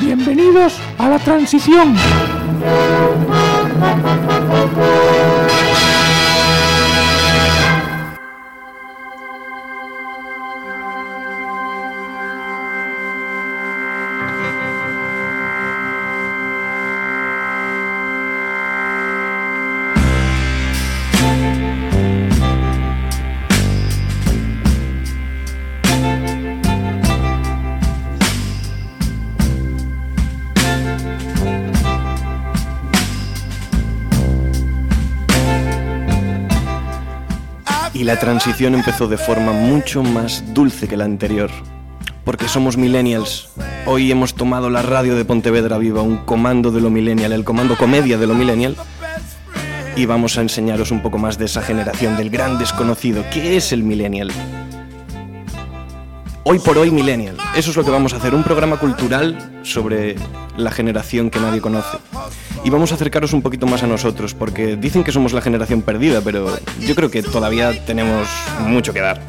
bienvenidos a la transición. La transición empezó de forma mucho más dulce que la anterior. Porque somos millennials. Hoy hemos tomado la radio de Pontevedra Viva, un comando de lo millennial, el comando comedia de lo millennial. Y vamos a enseñaros un poco más de esa generación, del gran desconocido. ¿Qué es el millennial? Hoy por hoy millennial. Eso es lo que vamos a hacer, un programa cultural sobre la generación que nadie conoce. Y vamos a acercaros un poquito más a nosotros, porque dicen que somos la generación perdida, pero yo creo que todavía tenemos mucho que dar.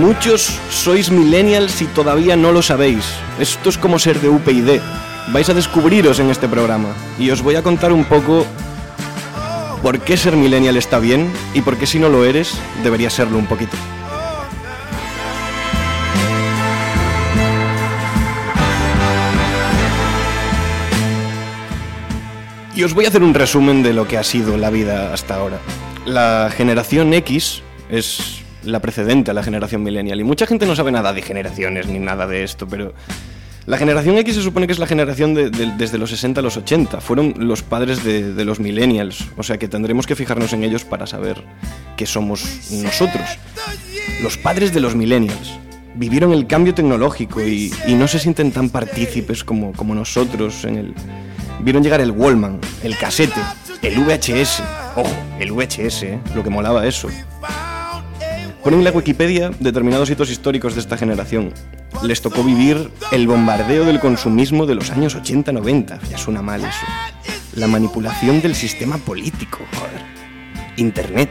Muchos sois millennials y todavía no lo sabéis. Esto es como ser de UPyD. Vais a descubriros en este programa y os voy a contar un poco por qué ser millennial está bien y por qué si no lo eres deberías serlo un poquito. Y os voy a hacer un resumen de lo que ha sido la vida hasta ahora. La generación X es la precedente a la generación millennial y mucha gente no sabe nada de generaciones ni nada de esto, pero la generación X se supone que es la generación de- de- desde los 60 a los 80. Fueron los padres de, los millennials, o sea que tendremos que fijarnos en ellos para saber qué somos nosotros. Los padres de los millennials vivieron el cambio tecnológico y, no se sienten tan partícipes como, como nosotros en el... Vieron llegar el Wallman, el casete, el VHS. Ojo, el VHS, ¿eh? lo que molaba eso. Ponen en la Wikipedia determinados hitos históricos de esta generación. Les tocó vivir el bombardeo del consumismo de los años 80-90. Ya suena mal eso. La manipulación del sistema político, joder. Internet.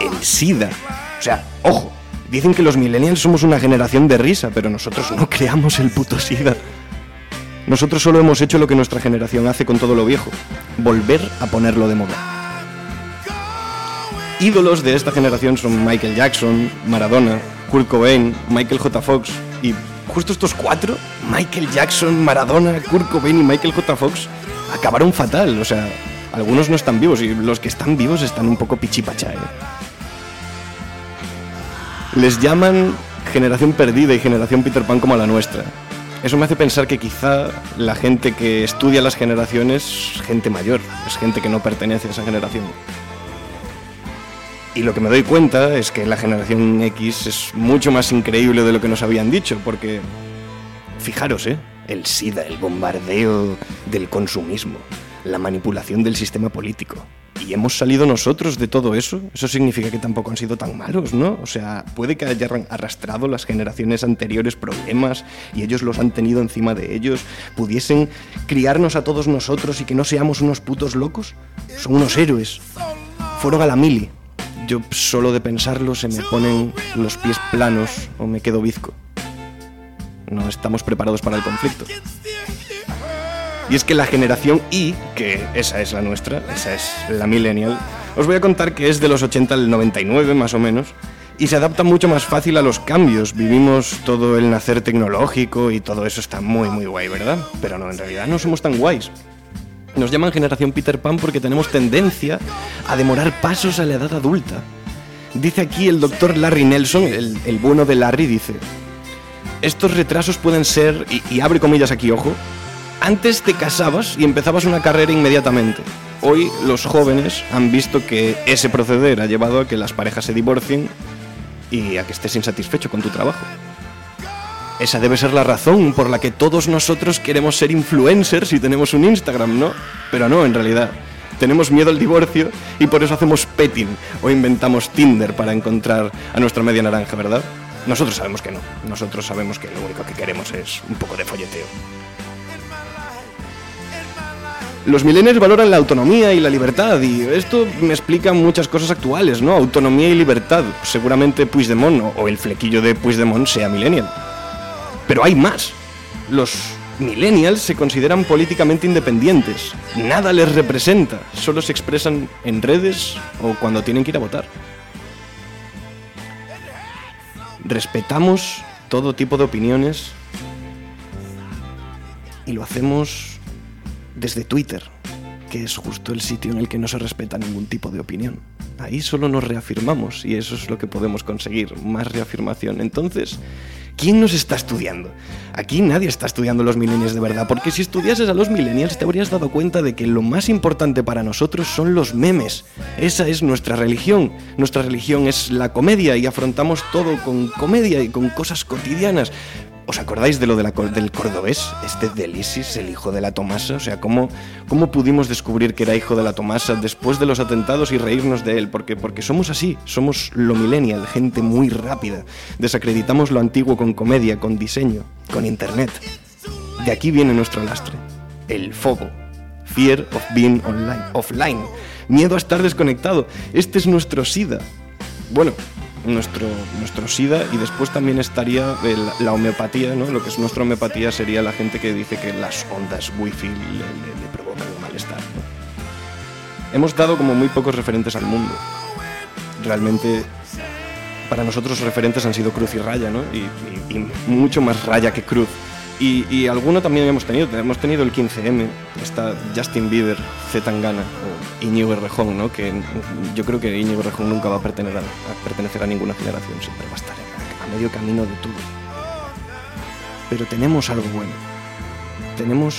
El SIDA. O sea, ojo. Dicen que los millennials somos una generación de risa, pero nosotros no creamos el puto SIDA. Nosotros solo hemos hecho lo que nuestra generación hace con todo lo viejo. Volver a ponerlo de moda. Ídolos de esta generación son Michael Jackson, Maradona, Kurt Cobain, Michael J. Fox y justo estos cuatro, Michael Jackson, Maradona, Kurt Cobain y Michael J. Fox, acabaron fatal. O sea, algunos no están vivos y los que están vivos están un poco pichipacha. ¿eh? Les llaman generación perdida y generación Peter Pan como la nuestra. Eso me hace pensar que quizá la gente que estudia las generaciones es gente mayor, es gente que no pertenece a esa generación. Y lo que me doy cuenta es que la generación X es mucho más increíble de lo que nos habían dicho, porque fijaros, ¿eh? El SIDA, el bombardeo del consumismo, la manipulación del sistema político. ¿Y hemos salido nosotros de todo eso? Eso significa que tampoco han sido tan malos, ¿no? O sea, puede que hayan arrastrado las generaciones anteriores problemas y ellos los han tenido encima de ellos, pudiesen criarnos a todos nosotros y que no seamos unos putos locos. Son unos héroes. Fueron a la mili. Yo solo de pensarlo se me ponen los pies planos o me quedo bizco. No estamos preparados para el conflicto. Y es que la generación Y, que esa es la nuestra, esa es la millennial, os voy a contar que es de los 80 al 99 más o menos, y se adapta mucho más fácil a los cambios. Vivimos todo el nacer tecnológico y todo eso está muy muy guay, ¿verdad? Pero no, en realidad no somos tan guays. Nos llaman generación Peter Pan porque tenemos tendencia a demorar pasos a la edad adulta. Dice aquí el doctor Larry Nelson, el, el bueno de Larry, dice, estos retrasos pueden ser, y, y abre comillas aquí, ojo, antes te casabas y empezabas una carrera inmediatamente. Hoy los jóvenes han visto que ese proceder ha llevado a que las parejas se divorcien y a que estés insatisfecho con tu trabajo. Esa debe ser la razón por la que todos nosotros queremos ser influencers y tenemos un Instagram, ¿no? Pero no, en realidad. Tenemos miedo al divorcio y por eso hacemos petting o inventamos Tinder para encontrar a nuestra media naranja, ¿verdad? Nosotros sabemos que no. Nosotros sabemos que lo único que queremos es un poco de folleteo. Los millennials valoran la autonomía y la libertad y esto me explica muchas cosas actuales, ¿no? Autonomía y libertad. Seguramente Puigdemont o- el flequillo de Puigdemont sea millennial. Pero hay más. Los millennials se consideran políticamente independientes. Nada les representa. Solo se expresan en redes o cuando tienen que ir a votar. Respetamos todo tipo de opiniones y lo hacemos desde Twitter, que es justo el sitio en el que no se respeta ningún tipo de opinión. Ahí solo nos reafirmamos y eso es lo que podemos conseguir, más reafirmación. Entonces, ¿quién nos está estudiando? Aquí nadie está estudiando los millennials de verdad, porque si estudiases a los millennials te habrías dado cuenta de que lo más importante para nosotros son los memes. Esa es nuestra religión. Nuestra religión es la comedia y afrontamos todo con comedia y con cosas cotidianas. ¿Os acordáis de lo del cordobés? Este Delisis, el hijo de la Tomasa. O sea, ¿cómo, ¿cómo pudimos descubrir que era hijo de la Tomasa después de los atentados y reírnos de él? Porque, porque somos así, somos lo millennial, gente muy rápida. Desacreditamos lo antiguo con comedia, con diseño, con internet. De aquí viene nuestro lastre, el fobo. Fear of being online, offline. Miedo a estar desconectado. Este es nuestro SIDA. Bueno, nuestro, nuestro SIDA y después también estaría la homeopatía, ¿no? Lo que es nuestra homeopatía sería la gente que dice que las ondas wifi le, le- provocan un malestar. Hemos dado como muy pocos referentes al mundo. Realmente para nosotros referentes han sido Cruz y Raya, ¿no? Y- y mucho más Raya que Cruz. Y, y alguno también hemos tenido, hemos tenido el 15M, está Justin Bieber, Z Tangana o Íñigo Errejón, ¿no? Que yo creo que Íñigo Errejón nunca va a pertenecer a, ninguna generación, siempre va a estar a, medio camino de todo. Pero tenemos algo bueno, tenemos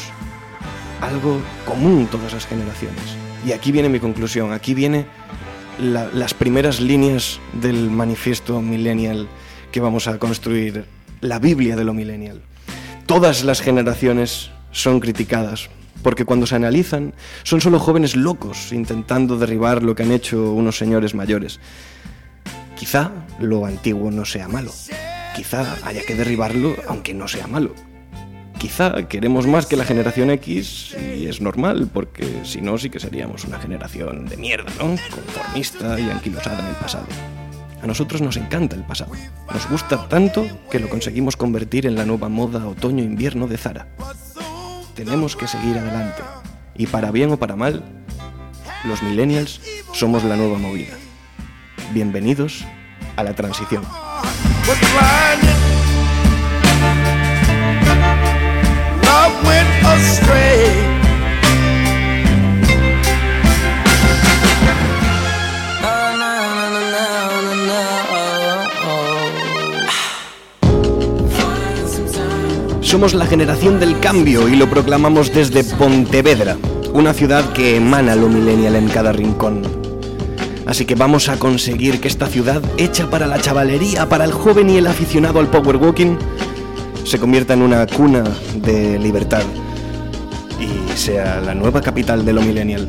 algo común todas las generaciones. Y aquí viene mi conclusión, aquí viene la- las primeras líneas del manifiesto millennial que vamos a construir, la Biblia de lo millennial. Todas las generaciones son criticadas, porque cuando se analizan son solo jóvenes locos intentando derribar lo que han hecho unos señores mayores. Quizá lo antiguo no sea malo, quizá haya que derribarlo aunque no sea malo. Quizá queremos más que la generación X y es normal, porque si no sí que seríamos una generación de mierda, ¿no? Conformista y anquilosada en el pasado. A nosotros nos encanta el pasado. Nos gusta tanto que lo conseguimos convertir en la nueva moda otoño-invierno de Zara. Tenemos que seguir adelante. Y para bien o para mal, los millennials somos la nueva movida. Bienvenidos a la transición. Somos la generación del cambio y lo proclamamos desde Pontevedra, una ciudad que emana lo millennial en cada rincón. Así que vamos a conseguir que esta ciudad, hecha para la chavalería, para el joven y el aficionado al power walking, se convierta en una cuna de libertad y sea la nueva capital de lo millennial.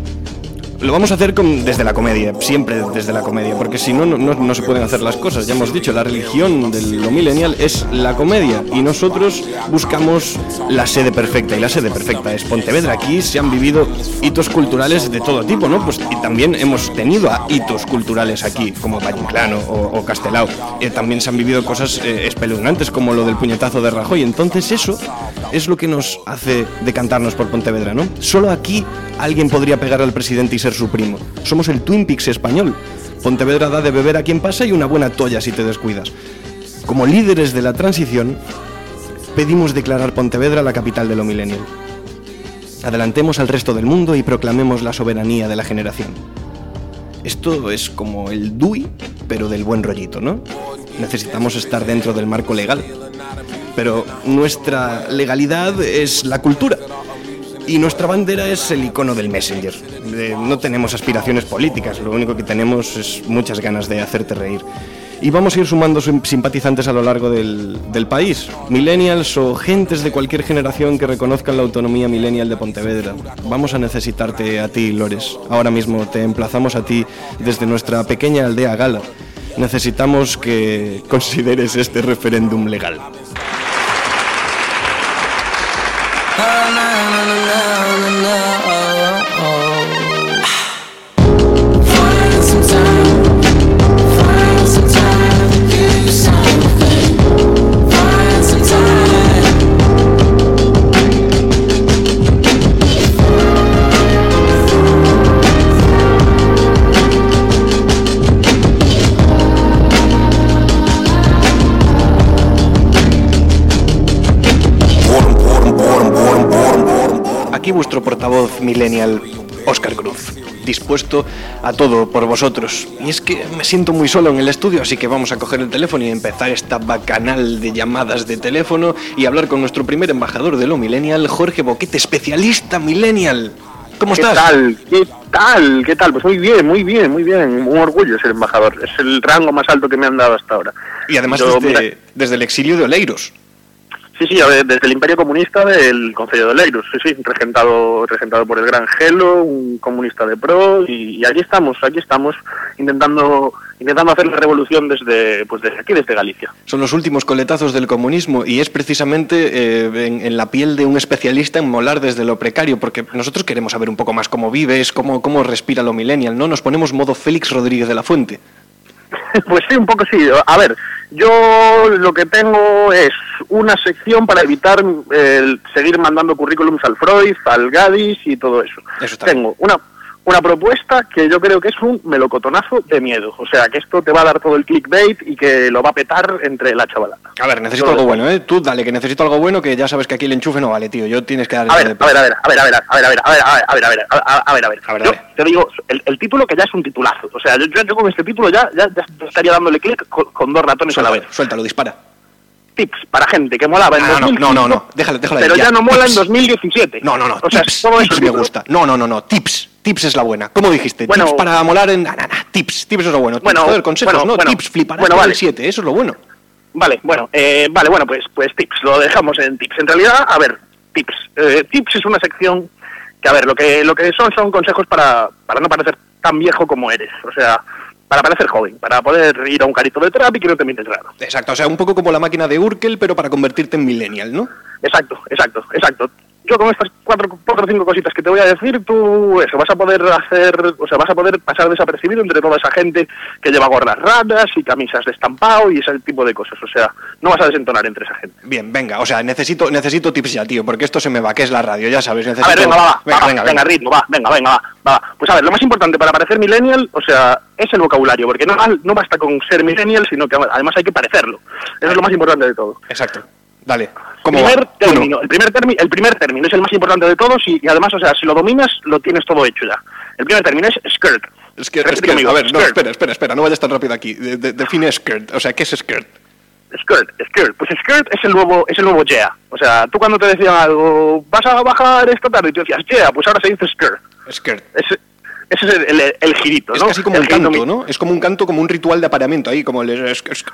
Lo vamos a hacer con- desde la comedia, siempre desde la comedia, porque si no, no, no- se pueden hacer las cosas. Ya hemos dicho, la religión de lo millennial es la comedia y nosotros buscamos la sede perfecta y la sede perfecta es Pontevedra. Aquí se han vivido hitos culturales de todo tipo, ¿no? Pues y también hemos tenido a hitos culturales aquí, como Valle Inclano o, o Castelao. Eh, también se han vivido cosas eh, espeluznantes como lo del puñetazo de Rajoy. Entonces eso es lo que nos hace decantarnos por Pontevedra, ¿no? Solo aquí alguien podría pegar al presidente y ser su primo. Somos el Twin Peaks español. Pontevedra da de beber a quien pasa y una buena toalla si te descuidas. Como líderes de la transición, pedimos declarar Pontevedra la capital de lo millennial. Adelantemos al resto del mundo y proclamemos la soberanía de la generación. Esto es como el DUI, pero del buen rollito, ¿no? Necesitamos estar dentro del marco legal. Pero nuestra legalidad es la cultura. Y nuestra bandera es el icono del Messenger. Eh, no tenemos aspiraciones políticas, lo único que tenemos es muchas ganas de hacerte reír. Y vamos a ir sumando sim- simpatizantes a lo largo del, del país. Millennials o gentes de cualquier generación que reconozcan la autonomía millennial de Pontevedra. Vamos a necesitarte a ti, Lores. Ahora mismo te emplazamos a ti desde nuestra pequeña aldea gala. Necesitamos que consideres este referéndum legal. Portavoz millennial, Oscar Cruz, dispuesto a todo por vosotros. Y es que me siento muy solo en el estudio, así que vamos a coger el teléfono y empezar esta bacanal de llamadas de teléfono y hablar con nuestro primer embajador de lo millennial, Jorge Boquete, especialista millennial. ¿Cómo ¿Qué estás? tal? ¿Qué tal? ¿Qué tal? Pues muy bien, muy bien, muy bien. Un orgullo ser embajador. Es el rango más alto que me han dado hasta ahora. Y además Yo, desde, mira, desde el exilio de Oleiros. Sí, sí, ver, desde el Imperio Comunista del Concello de Leiros, sí, sí, regentado, regentado por el Gran Gelo, un comunista de pro, y, y aquí estamos, aquí estamos, intentando intentando hacer la revolución desde, pues desde aquí, desde Galicia. Son los últimos coletazos del comunismo y es precisamente eh, en, en la piel de un especialista en molar desde lo precario, porque nosotros queremos saber un poco más cómo vives, cómo, cómo respira lo millennial, ¿no? Nos ponemos modo Félix Rodríguez de la Fuente. Pues sí, un poco sí. A ver, yo lo que tengo es una sección para evitar eh, el seguir mandando currículums al Freud, al Gadis y todo eso. Eso está tengo una, una propuesta que yo creo que es un melocotonazo de miedo. O sea, que esto te va a dar todo el clickbait y que lo va a petar entre la chavalada. A ver, necesito algo bueno, ¿eh? Tú dale, que necesito algo bueno, que ya sabes que aquí el enchufe no vale, tío. Yo tienes que dar... A ver, a ver, a ver, a ver, a ver, a ver, a ver, a ver, a ver, a ver, a ver, ver, Yo te digo, el, el título que ya es un titulazo. O sea, yo, yo- yo con este título ya, ya, ya estaría dándole clic con, con dos ratones a la Suéltalo, vez. suéltalo, dispara. Tips para gente que molaba en Ah, no, 2005, no, no, no, déjale, déjale. pero ya, ya, no mola tips. en 2017. No, no, no, O sea, tips, todo tips eso me gusta. No, no, no, no, tips. Tips es la buena. ¿Cómo dijiste? Bueno- tips para molar en... Na, na, na, tips, tips es lo bueno. Tips, Bueno, joder, consejos, bueno, no, bueno. tips, fliparás Bueno, vale. el 7, eso es lo bueno. Vale, bueno, eh, vale, bueno, pues, pues tips, lo dejamos en tips. En realidad, a ver, tips. Eh, tips es una sección que, a ver, lo que, lo que son son consejos para, para no parecer tan viejo como eres. O sea, para parecer joven, para poder ir a un carito de trap y que no te mires raro. Exacto, o sea, un poco como la máquina de Urkel, pero para convertirte en millennial, ¿no? Exacto, exacto, exacto. Yo con estas cuatro, cuatro o cinco cositas que te voy a decir, tú eso, vas a poder hacer, o sea, vas a poder pasar desapercibido entre toda esa gente que lleva gorras raras y camisas de estampado y ese tipo de cosas. O sea, no vas a desentonar entre esa gente. Bien, venga, o sea, necesito, necesito tips ya, tío, porque esto se me va, que es la radio, ya sabes, necesito... A ver, venga, va, va, venga, va, venga, venga, venga. ritmo, va, venga, venga, va, va. Pues a ver, lo más importante para parecer millennial, o sea, es el vocabulario, porque no, no basta con ser millennial, sino que además hay que parecerlo. Eso es lo más importante de todo. Exacto, dale. ¿Cómo primer término, el primer término, el primer término es el más importante de todos y, y además, o sea, si lo dominas, lo tienes todo hecho ya. El primer término es skirt. Es que, es a ver, no, espera, espera, espera, no vayas tan rápido aquí. De- de- define skirt, o sea, ¿qué es skirt? Skirt, skirt. Pues skirt es el nuevo, es el nuevo yeah. O sea, tú cuando te decían algo, vas a bajar esta tarde y tú decías yeah, pues ahora se dice skirt. Skirt. Ese es el, el- el girito, Es ¿no? casi como El un canto, mi- ¿no? Es como un canto, como un ritual de apareamiento ahí, como el es, es-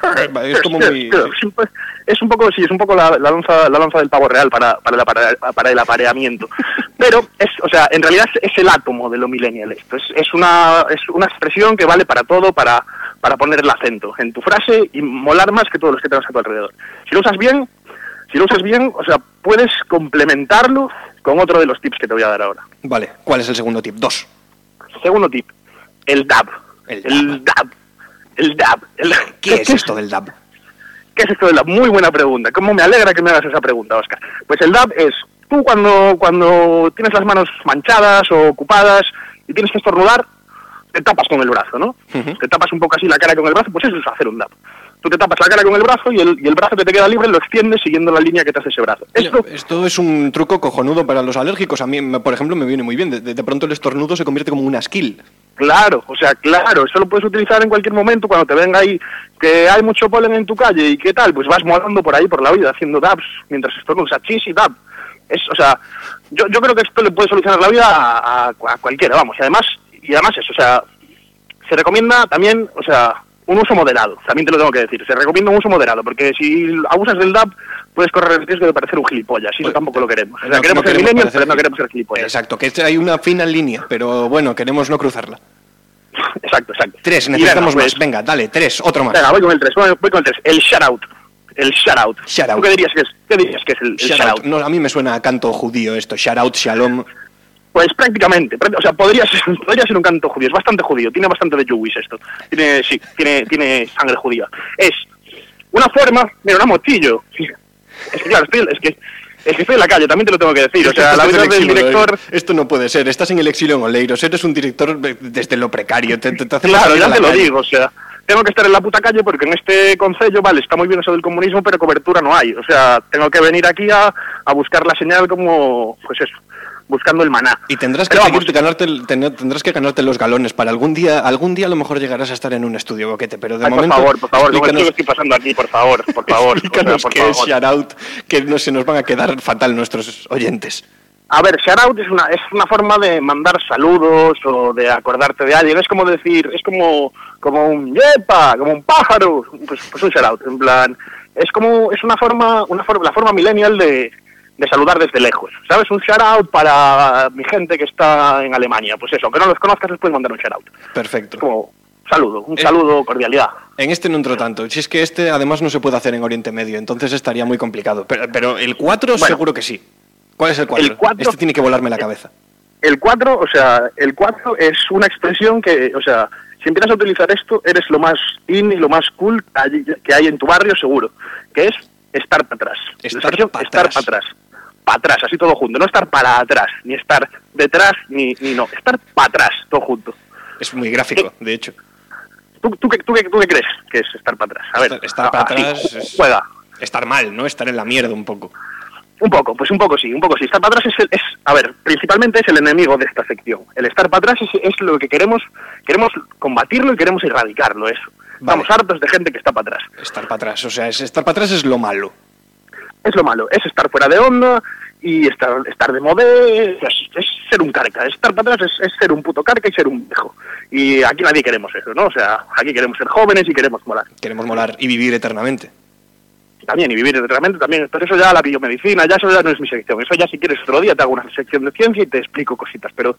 es como muy... Es un po- Es un poco, sí, es un poco la, la lanza, la lanza del pavo real para, para, el apare- para el apareamiento. Pero, es, o sea, en realidad es, es el átomo de lo millennial esto. Es, es, una, es una expresión que vale para todo, para, para poner el acento en tu frase y molar más que todos los que tengas a tu alrededor. Si lo usas bien, si lo usas bien, o sea, puedes complementarlo con otro de los tips que te voy a dar ahora. Vale, ¿cuál es el segundo tip? Dos. Segundo tip, el dab. El El dab. El dab. El- ¿Qué es esto del DAB? ¿Qué es esto de la muy buena pregunta? ¿Cómo me alegra que me hagas esa pregunta, Oscar? Pues el DAB es tú cuando, cuando tienes las manos manchadas o ocupadas y tienes que estornudar, te tapas con el brazo, ¿no? Te tapas un poco así la cara con el brazo, pues eso es hacer un DAB. Tú te tapas la cara con el brazo y el, y el brazo que te queda libre lo extiendes siguiendo la línea que te hace ese brazo. Esto, Esto es un truco cojonudo para los alérgicos. A mí, por ejemplo, me viene muy bien. De, de- pronto el estornudo se convierte como una skill. Claro, o sea, claro, eso lo puedes utilizar en cualquier momento cuando te venga ahí que hay mucho polen en tu calle y qué tal, pues vas molando por ahí por la vida haciendo dabs mientras estornudas, o sea, chis y dab. Es, o sea, yo, yo creo que esto le puede solucionar la vida a, a- a cualquiera, vamos, y además, y además eso, o sea, se recomienda también, o sea, un uso moderado, también te lo tengo que decir. Se recomienda un uso moderado, porque si abusas del DAB puedes correr el riesgo de parecer un gilipollas, y eso Pues, tampoco lo queremos. O sea, No- no queremos ser queremos millennials, parecer pero no queremos ser gilipollas. Exacto, que hay una fina línea, pero bueno, queremos no cruzarla. Exacto, exacto. Tres, necesitamos venga, más. pues, Venga, dale, tres, otro más. Venga, voy con el 3, voy, con el 3. El shout-out. El shout-out. Shout-out. ¿Tú qué dirías que es, qué dirías que es el, el Shout shout-out? out. No, a mí me suena a canto judío esto. Shout out, shalom. Pues prácticamente, práct- o sea, podría ser, podría ser un canto judío, es bastante judío, tiene bastante de Jewish esto. Tiene, sí, tiene, tiene sangre judía. Es una forma, mira, una motillo. Es que claro, estoy, es que es que estoy en la calle, también te lo tengo que decir. O sea, la vida del exilio, director. eh. Esto no puede ser. Estás en el exilio en Oleiros. Eres un director de- desde lo precario. Te, te, Claro, ya te lo calle. digo, o sea, tengo que estar en la puta calle porque en este concello, vale, está muy bien eso del comunismo, pero cobertura no hay. O sea, tengo que venir aquí a, a buscar la señal como, pues eso, buscando el maná. Y tendrás que seguir ganarte, ten- tendrás que ganarte los galones para algún día, algún día a lo mejor llegarás a estar en un estudio boquete, pero de Ay, por momento favor, por favor, no me explícanos, estoy pasando aquí, por favor, por favor. o sea, explícanos por qué es favor. shout out, que no se nos van a quedar fatal nuestros oyentes. A ver, shoutout es una, es una forma de mandar saludos o de acordarte de alguien. Es como decir, es como, como un yepa, como un pájaro. Pues, pues un shoutout, en plan. Es como, es una forma, una forma, la forma millennial de, de saludar desde lejos. ¿Sabes? Un shoutout para mi gente que está en Alemania. Pues eso, aunque no los conozcas, les puedes mandar un shoutout. Perfecto. Es como saludo, un Eh. saludo, cordialidad. En este no entro tanto. Si es que este además no se puede hacer en Oriente Medio, entonces estaría muy complicado. Pero, pero el 4 Bueno. seguro que sí. ¿Cuál es el 4? El cuatro- Este tiene que volarme la cabeza. El 4, o sea, el 4 es una expresión que, o sea, si empiezas a utilizar esto, eres lo más in y lo más cool que hay en tu barrio, seguro. Que es estar para atrás. Estar atrás. para atrás. Para atrás, así todo junto. No estar para atrás, ni estar detrás, ni, ni no. Estar para atrás, todo junto. Es muy gráfico, de hecho. ¿Tú, tú, qué, tú, qué, tú qué crees que es estar para atrás? A ver, Estar- estar para así, atrás es- juega. Estar mal, ¿no? Estar en la mierda un poco. Un poco, pues un poco sí, un poco sí. Estar para atrás es, el- es a ver, principalmente es el enemigo de esta sección. El estar para atrás es, es lo que queremos, queremos combatirlo y queremos erradicarlo, eso. Estamos hartos de gente que está para atrás. Estar para atrás. O sea, es- estar para atrás es lo malo. Es lo malo, es estar fuera de onda y estar, estar de modé, es, es ser un carca. Estar para atrás es, es ser un puto carca y ser un viejo. Y aquí nadie queremos eso, ¿no? O sea, aquí queremos ser jóvenes y queremos molar. Queremos molar y vivir eternamente. También, y vivir eternamente también. Pero eso ya la biomedicina, ya eso ya no es mi sección. Eso ya si quieres otro día te hago una sección de ciencia y te explico cositas. Pero,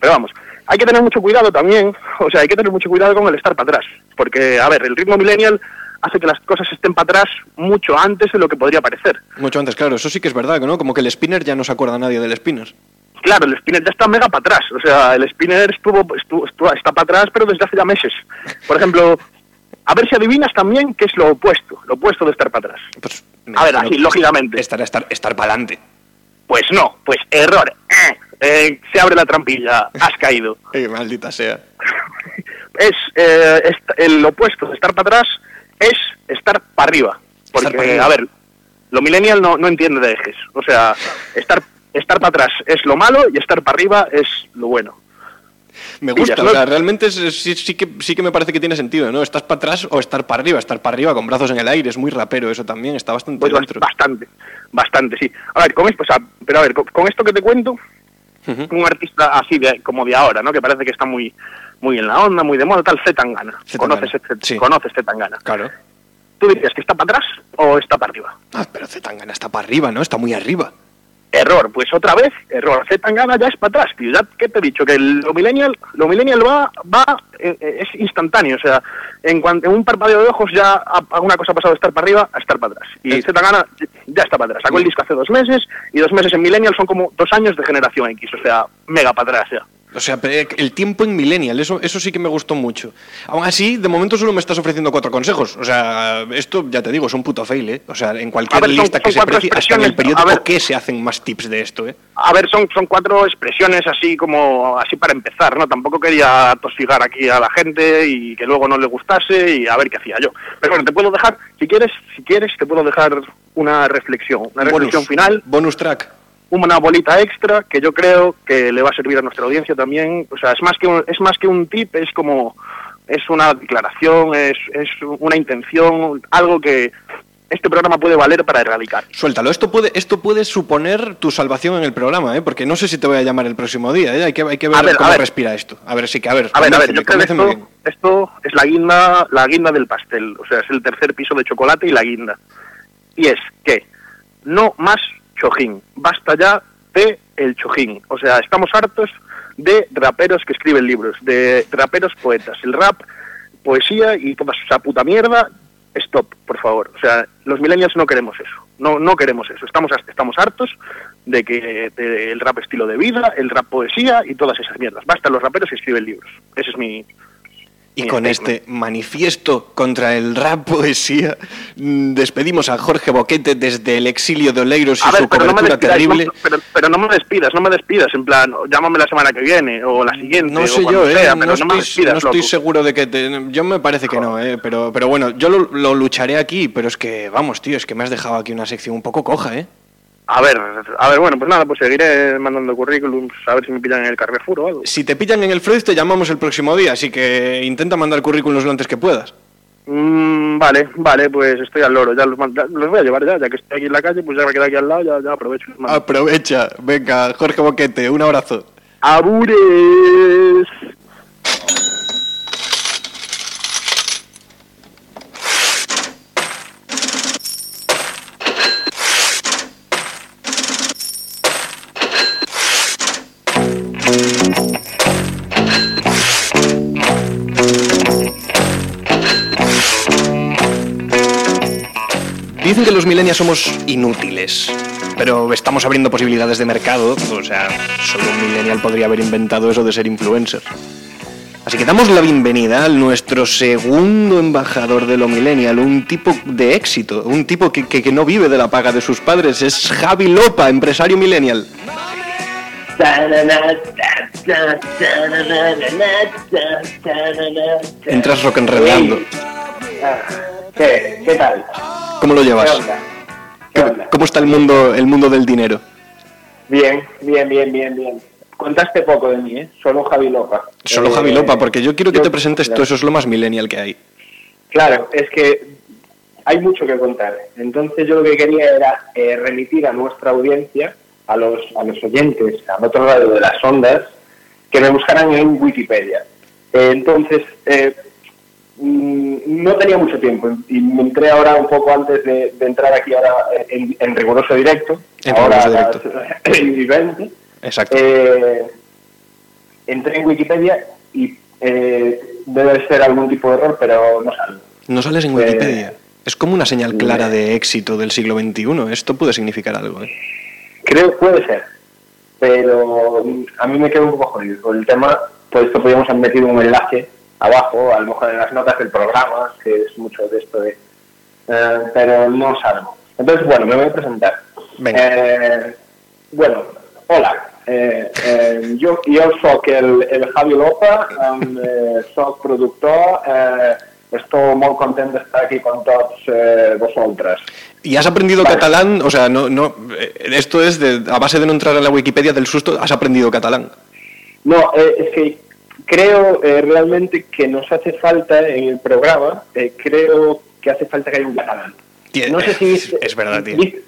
pero vamos, hay que tener mucho cuidado también. O sea, hay que tener mucho cuidado con el estar para atrás. Porque, a ver, el ritmo millennial hace que las cosas estén para atrás mucho antes de lo que podría parecer. Mucho antes, claro. Eso sí que es verdad, ¿no? Como que el spinner ya no se acuerda nadie del spinner. Claro, el spinner ya está mega para atrás. O sea, el spinner estuvo, estuvo, estuvo- está para atrás, pero desde hace ya meses. Por ejemplo, a ver si adivinas también qué es lo opuesto, lo opuesto de estar para atrás. Pues, A ver, así, lógicamente. Estar, estar, estar para adelante. Pues no, pues error. Eh, eh, se abre la trampilla, has caído. maldita sea. Es eh, el opuesto de estar para atrás es estar para arriba. Porque, Estar pa' arriba. a ver, lo millennial no, no entiende de ejes. O sea, estar estar para atrás es lo malo y estar para arriba es lo bueno. Me Pillas, gusta, ¿no? o sea, realmente es- sí, sí que, sí que me parece que tiene sentido, ¿no? Estás para atrás o estar para arriba. Estar para arriba con brazos en el aire es muy rapero, eso también está bastante Pues bastante, bastante, sí. A ver, con, esto- o sea, pero a ver, con, con esto que te cuento, Un artista así de, como de ahora, ¿no? Que parece que está muy muy en la onda, muy de moda, tal, Zetangana. Z ¿Conoces, Tangana, Zet- sí. ¿Conoces Zetangana? Claro. ¿Tú dirías que está para atrás o está para arriba? Ah, pero Zetangana está para arriba, ¿no? Está muy arriba. Error, pues otra vez, error. Zetangana ya es para atrás, tío. Ya que te he dicho que el- lo millennial, lo millennial va, va, eh, eh, es instantáneo. O sea, en, cuanto, en un parpadeo de ojos ya a, a una cosa ha pasado de estar para arriba a estar para atrás. Y Eh. Zetangana ya está para atrás. Sacó el disco hace dos meses y dos meses en millennial son como dos años de generación X. O sea, mega para atrás ya. O sea, pe- el tiempo en Millennial, eso, eso sí que me gustó mucho. Aún así, de momento solo me estás ofreciendo cuatro consejos. O sea, esto ya te digo, es un puto fail, ¿eh? O sea, en cualquier son- lista que son se precie, hasta en el periódico a ver. que se hacen más tips de esto, ¿eh? A ver, son, son cuatro expresiones así como así para empezar, ¿no? Tampoco quería tosigar aquí a la gente y que luego no le gustase y a ver qué hacía yo. Pero bueno, te puedo dejar, si quieres, si quieres, te puedo dejar una reflexión, una reflexión Bonus, final, Bonus track. Una bolita extra que yo creo que le va a servir a nuestra audiencia también. O sea, es más que un, es más que un tip, es como es una declaración, es, es una intención, algo que este programa puede valer para erradicar. Suéltalo, esto puede, esto puede suponer tu salvación en el programa, ¿eh? porque no sé si te voy a llamar el próximo día, ¿eh? hay, que, hay que ver, A ver, a cómo ver. respira esto. A ver, sí que, a ver, A ver, a ver, yo creo que esto, bien. esto es la guinda, la guinda del pastel, o sea, es el tercer piso de chocolate y la guinda. Y es que no más chojín, basta ya de el chojín. O sea, estamos hartos de raperos que escriben libros, de raperos poetas. El rap, poesía y toda esa puta mierda, stop, por favor. O sea, los millennials no queremos eso. No, no queremos eso. Estamos, estamos hartos de que de el rap estilo de vida, el rap poesía y todas esas mierdas. Basta los raperos que escriben libros. Ese es mi, Y con este manifiesto contra el rap poesía, mm, despedimos a Jorge Boquete desde el exilio de Oleiros y A ver, su no cobertura despidas, terrible. no- pero, pero no me despidas, no me despidas, en plan, llámame la semana que viene o la siguiente No o sé yo, eh, no, no, me estoy, despidas, no estoy loco. seguro de que te... Yo me parece que no, eh, pero, pero bueno, yo lo, lo lucharé aquí, pero es que, vamos, tío, es que me has dejado aquí una sección un poco coja, ¿eh? A ver, a ver, bueno, pues nada, pues seguiré mandando currículums a ver si me pillan en el Carrefour o algo. Si te pillan en el Freud te llamamos el próximo día, así que intenta mandar currículums lo antes que puedas. Mm, vale, vale, pues estoy al loro, ya los, mand- ya los voy a llevar ya, ya que estoy aquí en la calle, pues ya me quedo aquí al lado, ya, ya aprovecho. mando. Aprovecha, venga, Jorge Boquete, un abrazo. ¡Abures! Dicen que los millennials somos inútiles, pero estamos abriendo posibilidades de mercado. O sea, solo un millennial podría haber inventado eso de ser influencer. Así que damos la bienvenida a nuestro segundo embajador de lo millennial, un tipo de éxito, un tipo que, que- que no vive de la paga de sus padres. Es Javi Lopa, empresario millennial. Entras rock enredando. ¿Qué? ¿Qué tal? ¿Cómo lo ¿Qué llevas? onda? ¿Qué onda? ¿Cómo está el mundo, el mundo del dinero? Bien, bien, bien, bien, bien. Contaste poco de mí, ¿eh? Solo Javi Lopa. Solo Eh, Javi Lopa, porque yo quiero que yo- te presentes tú, eso es lo más millennial que hay. Claro, es que hay mucho que contar. Entonces yo lo que quería era eh, remitir a nuestra audiencia, a los, a los oyentes, al otro lado de las ondas, que me buscaran en Wikipedia. Eh, entonces, eh, no tenía mucho tiempo y me entré ahora un poco antes de, de entrar aquí ahora en, en riguroso directo. En ahora riguroso las 20. Exacto. Eh, entré en Wikipedia y eh, debe ser algún tipo de error, pero no sale. No sales en eh, Wikipedia. Es como una señal clara de éxito del siglo XXI. Esto puede significar algo. ¿eh? Creo puede ser, pero mm, a mí me queda un poco jodido con el tema. Por esto podríamos haber metido un enlace abajo, a lo mejor en las notas del programa, que es mucho de esto de. eh, pero no salgo. Entonces, bueno, me voy a presentar. Venga. Eh, bueno, hola. Eh, eh, jo, jo sóc el, el Javi Lopa, um, eh, sóc productor, estou molt content d'estar aquí con tots eh, vosaltres. ¿Y has aprendido Vale. catalán? O sea, no, no. Esto es de, a base de no entrar en la Wikipedia del susto, has aprendido catalán. No, eh, es que creo eh, realmente que nos hace falta en el programa, eh, creo que hace falta que haya un catalán. No sé si viste, es verdad, tío. Viste,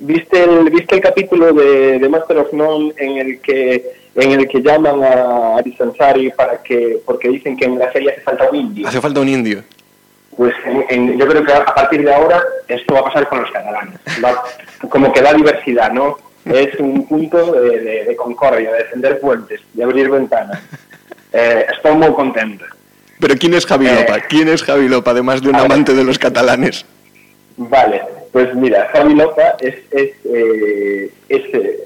viste el, viste el capítulo de, de Master of None en el que en el que llaman a Ari Sansari para que porque dicen que en la serie hace falta un indio. Hace falta un indio. Pues en- en- yo creo que a partir de ahora esto va a pasar con los catalanes. Va- como que da diversidad, ¿no? Es un punto de, de- de concordia, de defender puentes, de abrir ventanas. Eh, estoy muy contento. Pero ¿quién es Javi Eh. Lopa? ¿Quién es Javi Lopa, además de un amante de los catalanes? Vale, pues mira, Javi Lopa es, es, eh, es, eh,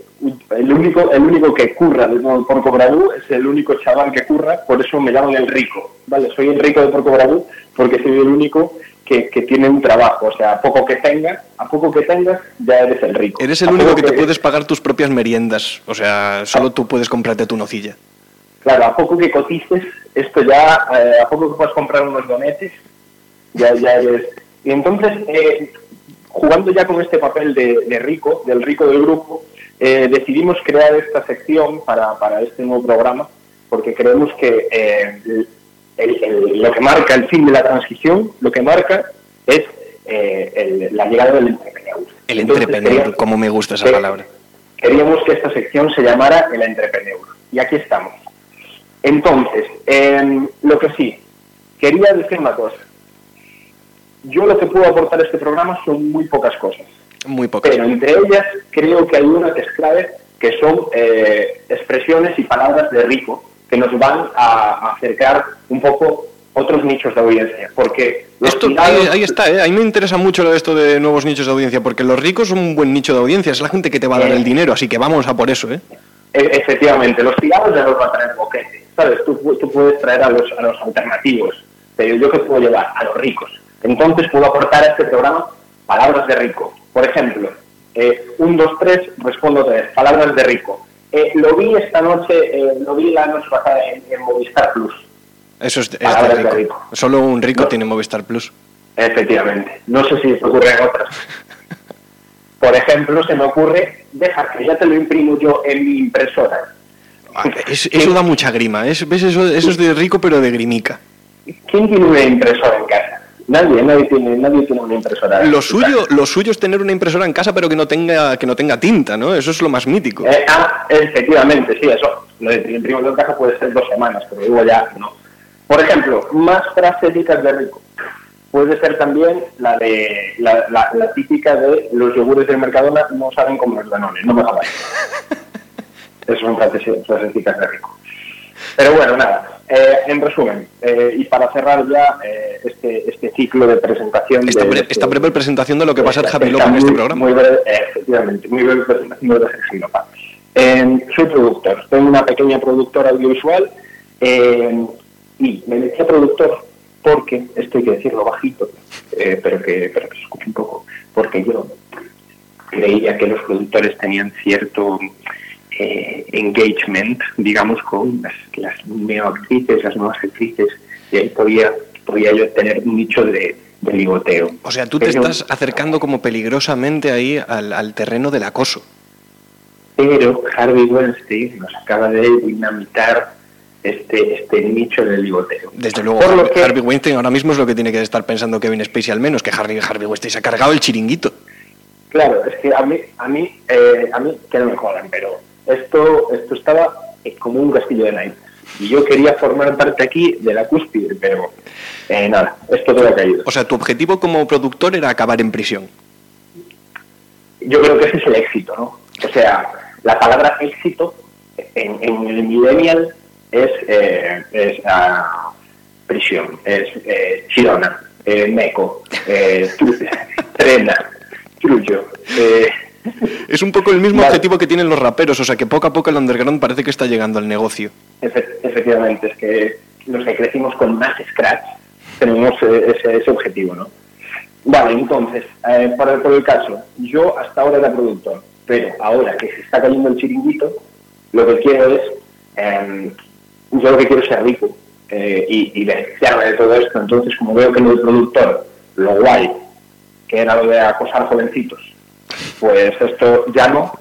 el, único, el único que curra de Porco Bravú, es el único chaval que curra, por eso me llaman el rico. Vale, soy el rico de Porco Bravú porque soy el único que, que tiene un trabajo. O sea, a poco que tengas, a poco que tengas, ya eres el rico. Eres el A único poco que te puedes pagar tus propias meriendas. O sea, solo tú puedes comprarte tu nocilla. Claro, a poco que cotices, esto ya, eh, a poco que puedas comprar unos donetes, ya, ya eres. Y entonces, eh, jugando ya con este papel de, de rico, del rico del grupo, eh, decidimos crear esta sección para, para este nuevo programa, porque creemos que eh, el- el- lo que marca el fin de la transición, lo que marca es eh, el- la llegada del entrepreneur. El entrepreneur, como me gusta esa palabra. Queríamos que esta sección se llamara el entrepreneur. Y aquí estamos. Entonces, em, lo que sí, quería decir una cosa. Yo lo que puedo aportar a este programa son muy pocas cosas. Muy pocas. Pero entre ellas creo que hay una que es clave, que son eh, expresiones y palabras de rico, que nos van a, acercar un poco otros nichos de audiencia. Porque Esto, ahí, ahí está, ¿eh? a mí me interesa mucho esto de nuevos nichos de audiencia, porque los ricos son un buen nicho de audiencia, es la gente que te va a dar Eh. el dinero, así que vamos a por eso, ¿eh? E- Efectivamente, los tirados ya los va a traer boquete, ¿sabes? Tú, tú puedes traer a los, a los alternativos, pero yo que puedo llevar a los ricos. Entonces puedo aportar a este programa palabras de rico. Por ejemplo, eh, un, dos, tres, respondo tres, palabras de rico. Eh, lo vi esta noche, eh, lo vi la noche pasada en, en Movistar Plus. Eso es, es de Palabras de rico. rico. Solo un rico No. tiene Movistar Plus. Efectivamente. No sé si se ocurre en otras. Por ejemplo, se me ocurre, deja que ya te lo imprimo yo en mi impresora. Es- eso da mucha grima, es, ¿ves? Eso, eso es de rico pero de grimica. ¿Quién tiene una impresora en casa? Nadie, nadie tiene, nadie tiene una impresora. Lo su suyo, casa. lo suyo es tener una impresora en casa pero que no tenga, que no tenga tinta, ¿no? Eso es lo más mítico. Eh, ah, efectivamente, sí, eso. Lo de imprimo yo en casa puede ser dos semanas, pero digo ya no. Por ejemplo, más frases dicas de rico. Puede ser también la de la, la- la típica de los yogures del Mercadona no saben como los danones, no me jodas. Frases, frases dicas de rico. Pero bueno, nada. eh, en resumen, eh, y para cerrar ya eh, este, este ciclo de presentación. Esta, de, bre- este- esta breve presentación de lo que va a ser esta López en este programa. Muy breve, eh, efectivamente, muy breve presentación de. Eh, soy productor, tengo una pequeña productora audiovisual eh, y me metí a productor porque, esto hay que decirlo bajito, eh, pero, que, pero que se escuche un poco, porque yo creía que los productores tenían cierto eh, engagement, digamos, con las, las neoactrices, las nuevas actrices, y ahí podía, podía yo tener un nicho de, de ligoteo. O sea, tú te estás acercando como peligrosamente ahí al, al terreno del acoso. pero Harvey Weinstein nos acaba de dinamitar este, este nicho del ligoteo. Desde luego, Por Harvey, que- Harvey Weinstein ahora mismo es lo que tiene que estar pensando Kevin Spacey al menos, que Harvey, Harvey Weinstein se ha cargado el chiringuito. Claro, es que a mí, a mí, eh, a mí, que no me jodan, pero esto, esto estaba eh, como un castillo de naipes. Y yo quería formar parte aquí de la cúspide, pero eh, nada, esto todo ha caído. O sea, tu objetivo como productor era acabar en prisión. Yo creo que ese es el éxito, ¿no? O sea, la palabra éxito en, en el millennial es, eh, es ah, prisión, es eh, chirona, eh, meco, eh, trena, trullo. Es un poco el mismo Vale. objetivo que tienen los raperos, o sea que poco a poco el underground parece que está llegando al negocio. Efe- efectivamente, es que los que crecimos con más scratch tenemos eh, ese, ese objetivo, ¿no? Vale, entonces, eh, por, por el caso, yo hasta ahora era productor, pero ahora que se está cayendo el chiringuito, lo que quiero es, eh, yo lo que quiero es ser rico eh, y, y beneficiarme de todo esto. Entonces, como veo que lo del productor, lo guay, que era lo de acosar jovencitos, pues esto ya no,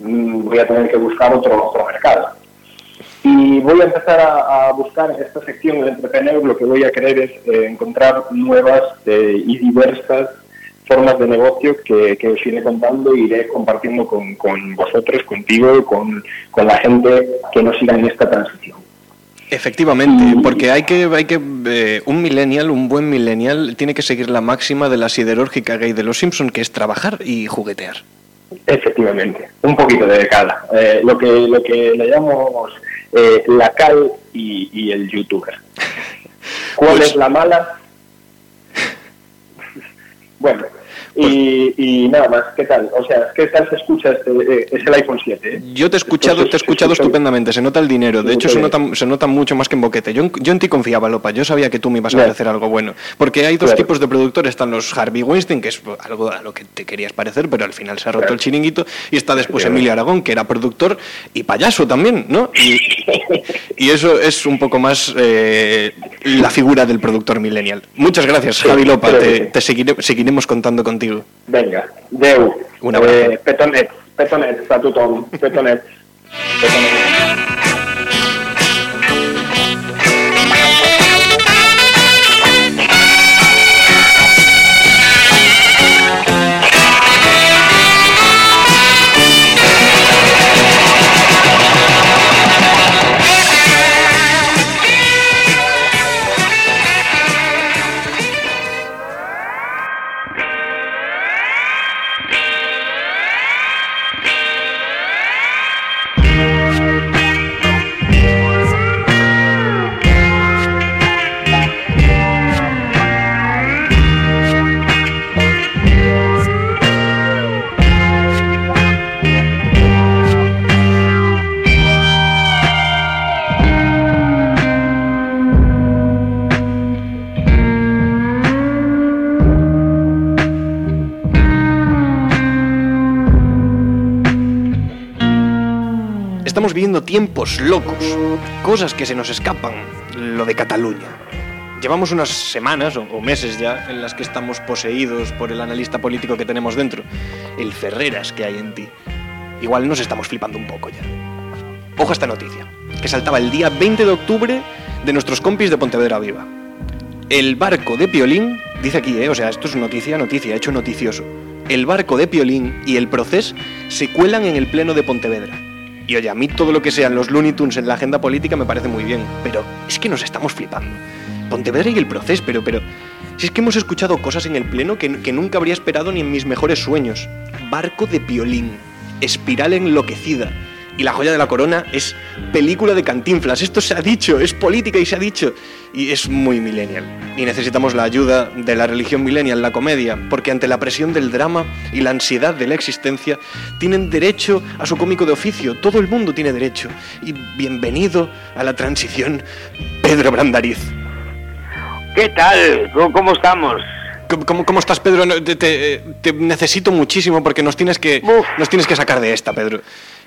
mm, voy a tener que buscar otro, otro mercado. Y voy a empezar a, buscar en esta sección del entrepreneur, lo que voy a querer es eh, encontrar nuevas eh, y diversas formas de negocio que, os iré contando e iré compartiendo con, con vosotros, contigo, con, con la gente que nos siga en esta transición. Efectivamente, porque hay que, hay que eh, un millennial, un buen millennial, tiene que seguir la máxima de la siderúrgica gay de los Simpson, que es trabajar y juguetear. Efectivamente, un poquito de cada. Eh, lo, que, lo que le llamamos eh, la cal y, y el youtuber. ¿Cuál Pues- es la mala? bueno, y, y nada más, ¿qué tal? O sea, ¿qué tal se escucha este? eh, es el iPhone 7, ¿eh? Yo te he escuchado, te he escuchado escucha- estupendamente, se nota el dinero, de hecho se nota, se nota mucho más que en boquete. Yo, yo en ti confiaba, Lopa, yo sabía que tú me ibas a ofrecer algo bueno. Porque hay dos Claro. tipos de productores, están los Harvey Weinstein, que es algo a lo que te querías parecer, pero al final se ha roto Claro. el chiringuito, y está después. Emilio Aragón, que era productor y payaso también, ¿no? Y, y eso es un poco más eh, la figura del productor millennial. Muchas gracias, Javi Lopa, te, te seguire- seguiremos contando contigo. Venga, Deu. Un abrazo. Eh, petonet, petonet, a tothom, petonet. petonet. Tiempos locos, cosas que se nos escapan, lo de Cataluña. Llevamos unas semanas o, meses ya en las que estamos poseídos por el analista político que tenemos dentro, el Ferreras que hay en ti. Igual nos estamos flipando un poco ya. Ojo a esta noticia, que saltaba el día 20 de octubre de nuestros compis de Pontevedra Viva. El barco de Piolín, dice aquí, ¿eh? o sea, esto es noticia, noticia, hecho noticioso. El barco de Piolín y el Procés se cuelan en el pleno de Pontevedra. Y oye, a mí todo lo que sean los Looney Tunes en la agenda política me parece muy bien, pero es que nos estamos flipando. Pontevedra y el Procés, pero, pero... Si es que hemos escuchado cosas en el pleno que, que nunca habría esperado ni en mis mejores sueños. Barco de Piolín, espiral enloquecida, y la joya de la corona es película de cantinflas. Esto se ha dicho, es política y se ha dicho. Y es muy millennial. Y necesitamos la ayuda de la religión millennial, la comedia, porque ante la presión del drama y la ansiedad de la existencia, tienen derecho a su cómico de oficio. Todo el mundo tiene derecho. Y bienvenido a la transición, Pedro Brandariz. ¿Qué tal? ¿Cómo, estamos? ¿Cómo, cómo, estás, Pedro? Te, te- te necesito muchísimo porque nos tienes, que, Uf. nos tienes que sacar de esta, Pedro.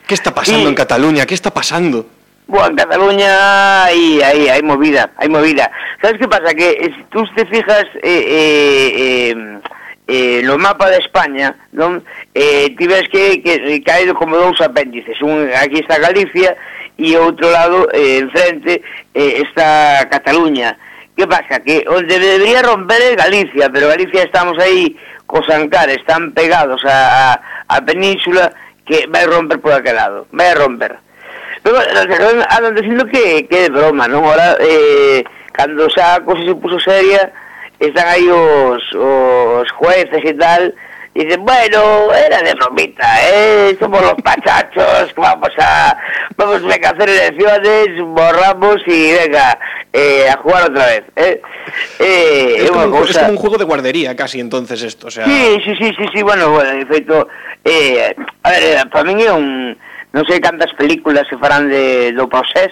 ¿Qué está pasando Sí. en Cataluña? ¿Qué está pasando? Bueno, en Cataluña hay, hay, hay movida, hay movida. ¿Sabes qué pasa? Que si tú te fijas eh, eh, eh, eh, no mapa de España, non? Eh, ti ves que, que caído como dous apéndices. Un, aquí está Galicia e outro lado, eh, enfrente, eh, está Cataluña. ¿Qué pasa? Que onde debería romper é Galicia, pero Galicia estamos aí cos ancares tan pegados a, a, a península que vai romper por aquel lado, vai a romper. Pero andan dicindo que, que é broma, non? Ora, eh, cando xa a cosa se puso seria, están aí os, os jueces e tal, dicen, bueno, era de bromita, eh, somos los pachachos, vamos a, vamos venga, a hacer elecciones, borramos y venga, eh, a jugar otra vez, eh. Eh, Es como, un, es como un juego de guardería casi entonces esto, o sea... Sí, sí, sí, sí, sí, bueno, bueno, de feito, eh, a ver, eh, para é un, non sei cantas películas se farán de, do procés,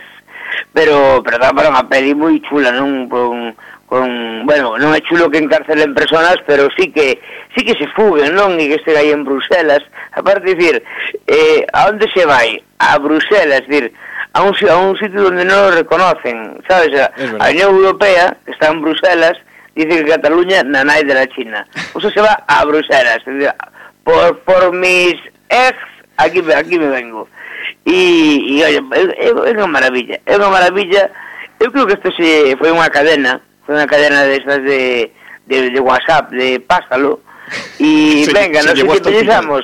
pero, pero dá para unha peli moi chula, non? Con, con, bueno, non é chulo que encarcelen personas, pero sí que sí que se fuguen, non? E que estén aí en Bruselas. Aparte, dicir, eh, a onde se vai? A Bruselas, dicir, a un, a un sitio onde non o reconocen, sabes? A, a Unión Europea, que está en Bruselas, dice que Cataluña nanai de la China. Uso se va a Bruselas, decir, por, por mis ex, aquí, aquí me vengo. E, e, oye, é, é unha maravilla, é unha maravilla, eu creo que isto se foi unha cadena, foi unha cadena de, de, de WhatsApp, de pásalo. Y venga, nos independizamos.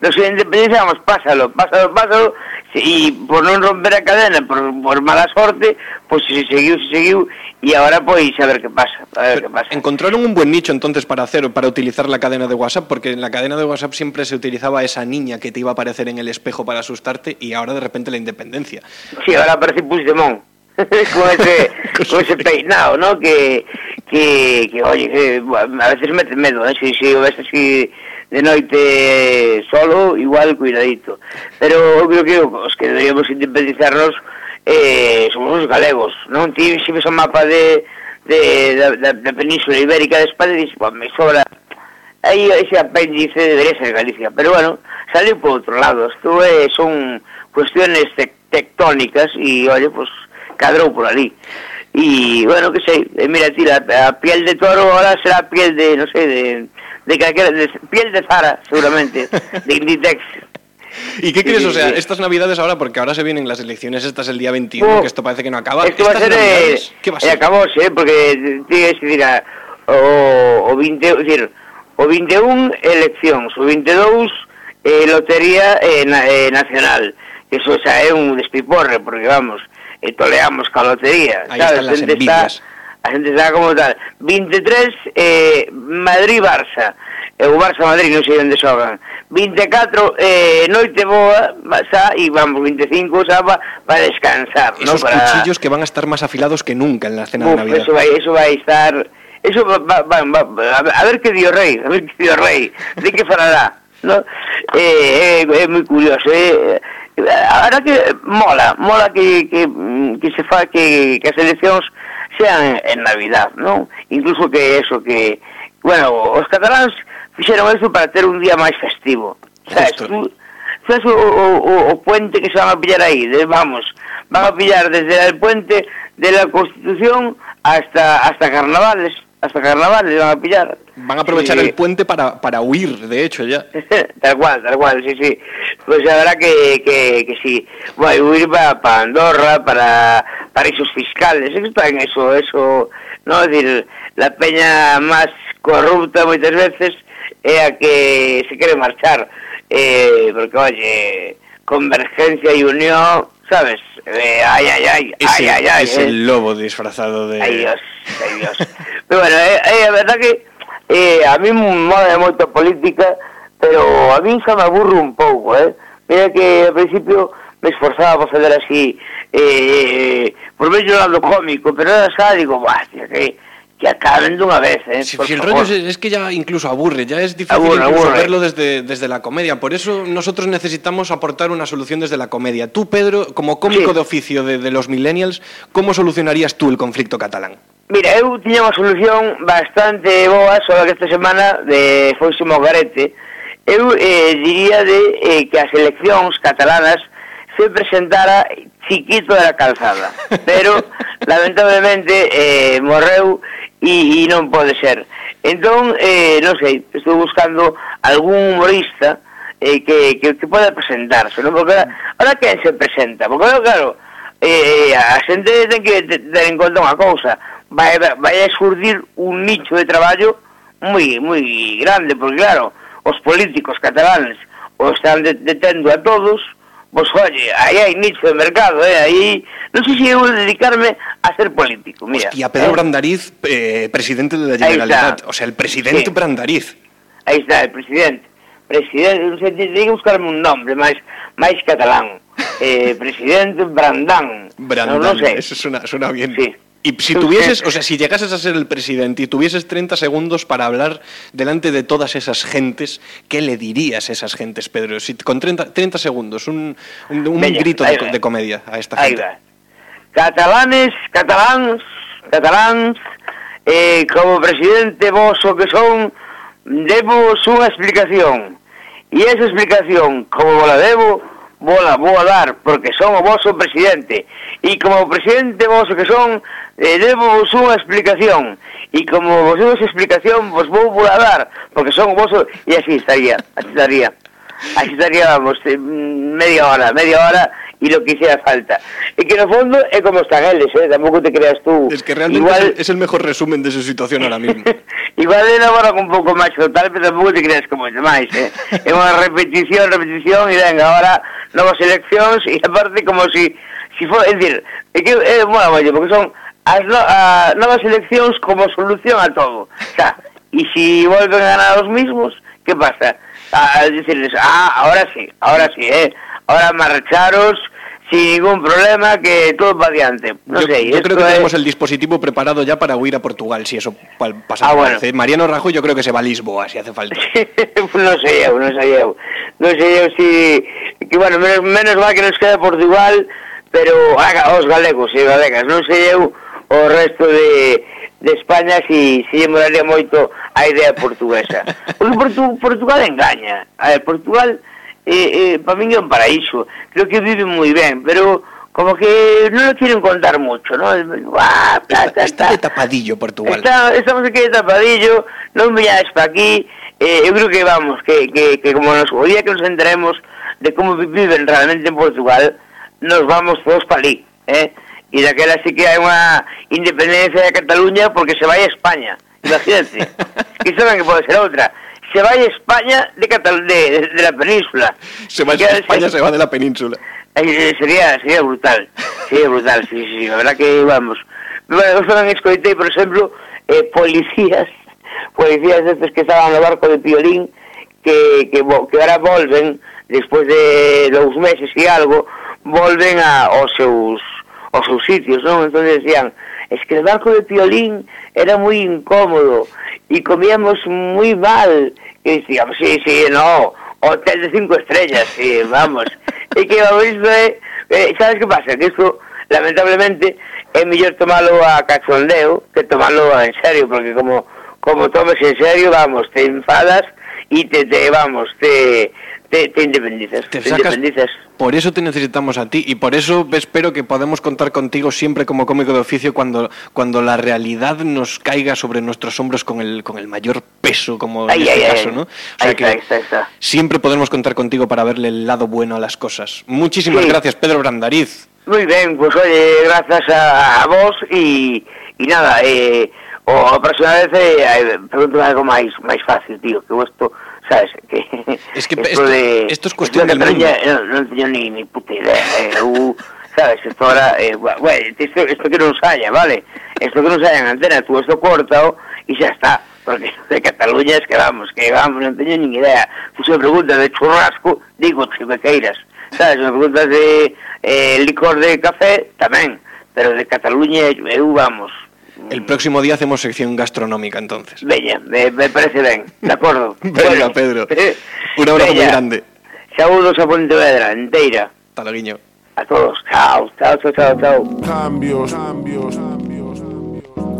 Nos independizamos, pásalo, pásalo, pásalo. Y por non romper a cadena, por, por mala sorte, pues se seguiu, se seguiu. Y ahora pues a ver qué pasa, a ver qué Pero pasa. Encontraron un buen nicho entonces para hacer, para utilizar la cadena de WhatsApp, porque en la cadena de WhatsApp siempre se utilizaba esa niña que te iba a aparecer en el espejo para asustarte y ahora de repente la independencia. Sí, ahora aparece Puigdemont con, ese, con ese peinado, ¿no? Que, que, que oye, que, a veces mete medo, ¿eh? Si, si, o ves así de noite solo, igual, cuidadito. Pero eu creo que os que deberíamos independizarnos eh, somos os galegos, non? Ti se ves o mapa de, de, da, da, da península ibérica de España dices, me sobra aí ese apéndice debería ser Galicia, pero bueno, saliu por outro lado, isto é, eh, son cuestiones tectónicas e, oye, pues, cadrou por ali. Y bueno, que sei, eh, mira, tira, a piel de toro ahora será piel de, no sé, de, de calquera, de, piel de Zara, seguramente, de Inditex. ¿Y qué Sí, crees? O sea, sí. estas navidades ahora, porque ahora se vienen las elecciones, estas el día 21, Oh, que esto parece que no acaba. Esto va a ¿Estas ser, eh, navidades? ¿Qué va a eh, ser? acabóse, eh, porque tienes que dirá, o, o 20, es decir, o 21 eleccións, o 22 eh, lotería eh, na, eh, nacional. Eso xa é un despiporre, porque vamos, e toleamos calotería. Aí sabes? están envidias. Está, a xente está como tal. 23, eh, Madrid-Barça. E o Barça-Madrid non sei onde xogan. 24, eh, noite boa, xa, e vamos, 25, xa, pa, para descansar. Esos no, para... cuchillos que van a estar máis afilados que nunca en la cena Uf, de Navidad. Eso vai, eso vai estar... Eso va, va, va, va, a ver que dio rei, a ver que dio rei, de que farará. No? Eh, eh, é moi curioso, eh? a verdad que mola, mola que, que, que se fa que, que as eleccións sean en Navidad, non? Incluso que eso, que, bueno, os cataláns fixeron eso para ter un día máis festivo. Sabes, tú, sabes o, o, o, o puente que se van a pillar aí, de, vamos, van a pillar desde el puente de la Constitución hasta, hasta Carnavales, hasta Carnavales van a pillar. Van a aprovechar Sí. el puente para, para huir, de hecho, ya. tal cual, tal cual, sí, sí. Pues la verdad que, que, que sí. Bueno, huir para, para Andorra, para paraísos fiscales, está en eso, eso, no es decir, la peña más corrupta muchas veces é a que se quere marchar, eh, porque, oye, convergencia y unión, ¿sabes? Eh, ay, ay, ay, Es, ay, el, ay, ay, es eh. el lobo disfrazado de... Ai Dios, ai Dios. pero bueno, é, é a verdad que eh, a mí me mola moito a política, pero a mí xa me aburro un pouco, eh? Mira que ao principio me esforzaba para fazer así, eh, por medio do lado cómico, pero ahora xa digo, tío, que, que acaben dunha vez, eh, si, por si el favor. rollo es, es que ya incluso aburre, ya es difícil aburre, incluso aburre. verlo desde, desde la comedia. Por eso nosotros necesitamos aportar una solución desde la comedia. Tú, Pedro, como cómico sí. de oficio de, de los millennials, ¿cómo solucionarías tú el conflicto catalán? Mira, eu tiña unha solución bastante boa, só que esta semana de foise Mogarete, eu eh, diría de eh, que as eleccións catalanas se presentara chiquito de la calzada, pero lamentablemente eh, morreu e, e non pode ser. Entón, eh, non sei, estou buscando algún humorista eh, que, que, que poda presentarse, non? Porque ahora quen se presenta? Porque claro, claro eh, a xente ten que ter en conta unha cousa, vai, vai a surdir un nicho de traballo moi moi grande, porque claro, os políticos catalanes o están detendo a todos, pois, oye, aí hai nicho de mercado, eh, aí, non sei se eu dedicarme a ser político mira, Hostia, Pedro eh? Brandariz, eh, presidente de la Ahí. Generalitat. O sea, el presidente Sí. Brandariz. Aí está, el presidente. Presidente, non sei, teño que buscarme un nombre máis máis catalán. Eh, presidente Brandán. Brandán, Non, non sei. eso suena, suena bien. Sí. Y si tuvieses, o sea, si llegases a ser el presidente y tuvieses 30 segundos para hablar delante de todas esas gentes, ¿qué le dirías a esas gentes, Pedro? Si con 30, 30 segundos, un, un, un grito ahí de, de comedia a esta Aí gente. va. catalanes, cataláns, cataláns, eh, como presidente vos o que son, debos unha explicación. E esa explicación, como vos la debo, vos la vou a dar, porque son o vosso presidente. E como presidente vos que son, eh, debo vos unha explicación. E como vos debo explicación, vos vou vou a dar, porque son o vosso... E así estaría, así estaría. Así estaría, vamos, eh, media hora, media hora, e lo que sea falta. E que no fondo é como están eles, eh? tampouco te creas tú. Es que realmente igual... es el mejor resumen de su situación ahora mismo. igual elabora un pouco máis total, pero tampouco te creas como demais. Eh? é unha repetición, repetición, e venga, ahora novas eleccións, e aparte como si, si for, é dicir, é que é unha bueno, porque son as no, ah, a, novas eleccións como solución a todo. O sea, e si volven a ganar os mismos, que pasa? A, a decirles, ah, ahora sí, ahora sí, eh, ahora marcharos sin ningún problema, que todo va adelante. No yo, sé, yo creo que es... tenemos el dispositivo preparado ya para huir a Portugal, si eso pasa. Ah, bueno. Mariano Rajoy yo creo que se va a Lisboa, si hace falta. no sé yo, no sé yo. No sé yo si... Que bueno, menos, menos mal que nos queda Portugal, pero ah, os galegos e galegas. Non sei eu o resto de, de España si, si lle moraría moito a idea portuguesa. Porque Portu, Portugal engaña. A ver, Portugal... eh, eh, para min é un paraíso. Creo que vive moi ben, pero como que non lo quieren contar mucho, ¿no? Ta, Está, ta, está de tapadillo Portugal. Está, estamos aquí de tapadillo, non veñades para aquí, eh, eu creo que vamos, que, que, que como nos, día que nos enteremos de como vi- viven realmente en Portugal, nos vamos todos para ali, eh? E daquela sí que hai unha independencia de Cataluña porque se vai a España, imagínate. que saben que pode ser outra. se vai España de Cataluña, de, de, la península. Se va España, se, va de la península. Eh, sería, sería brutal, sería brutal, sí, sí, la verdad que vamos. Bueno, yo tamén escoitei, por exemplo, eh, policías, policías estes que estaban no barco de Piolín, que, que, que ahora volven, despois de dous meses e algo, volven a, aos seus aos seus sitios, non? Entón decían, es que el barco de Piolín era moi incómodo e comíamos moi mal. E decíamos, sí, sí, no, hotel de cinco estrellas, sí, vamos. e que vamos, eh, sabes que pasa? Que isto, lamentablemente, é mellor tomalo a cachondeo que tomalo en serio, porque como como tomes en serio, vamos, te enfadas y te, te vamos, te, te, te independizas. Te Te, independizas. Por eso te necesitamos a ti y por eso espero que podamos contar contigo siempre como cómico de oficio cuando, cuando la realidad nos caiga sobre nuestros hombros con el, con el mayor peso, como Ay, en este ay. caso, ¿no? O Ahí sea que ahí está, ahí está. siempre podremos contar contigo para verle el lado bueno a las cosas. Muchísimas Sí. gracias, Pedro Brandariz. Muy bien, pues oye, gracias a, a vos y, y nada, eh, o a próxima vez eh, eh, algo más, más fácil, tío, que esto, sabes? Que, es que esto, de, esto es cuestión de del mundo. Non, non ni, ni puta idea. Eh, eu, uh, sabes, esto ahora, eh, bueno, isto, esto que non haya vale? Isto que non haya en antena, tú esto cortado e ya está. Porque de Cataluña es que vamos, que vamos, non teño nin idea. Tú se preguntas de churrasco, digo, si me queiras. Sabes, me preguntas de eh, licor de café, tamén. Pero de Cataluña, eu, vamos, El próximo día hacemos sección gastronómica entonces. Bella, me, me parece ben, de acordo. Venga, Pedro. Un abrazo muy Bella. grande. Saúdos a Pontevedra, enteira. Hasta luego, guiño. A todos. Chao, chao, chao, chao, chao. Cambios, cambios, cambios.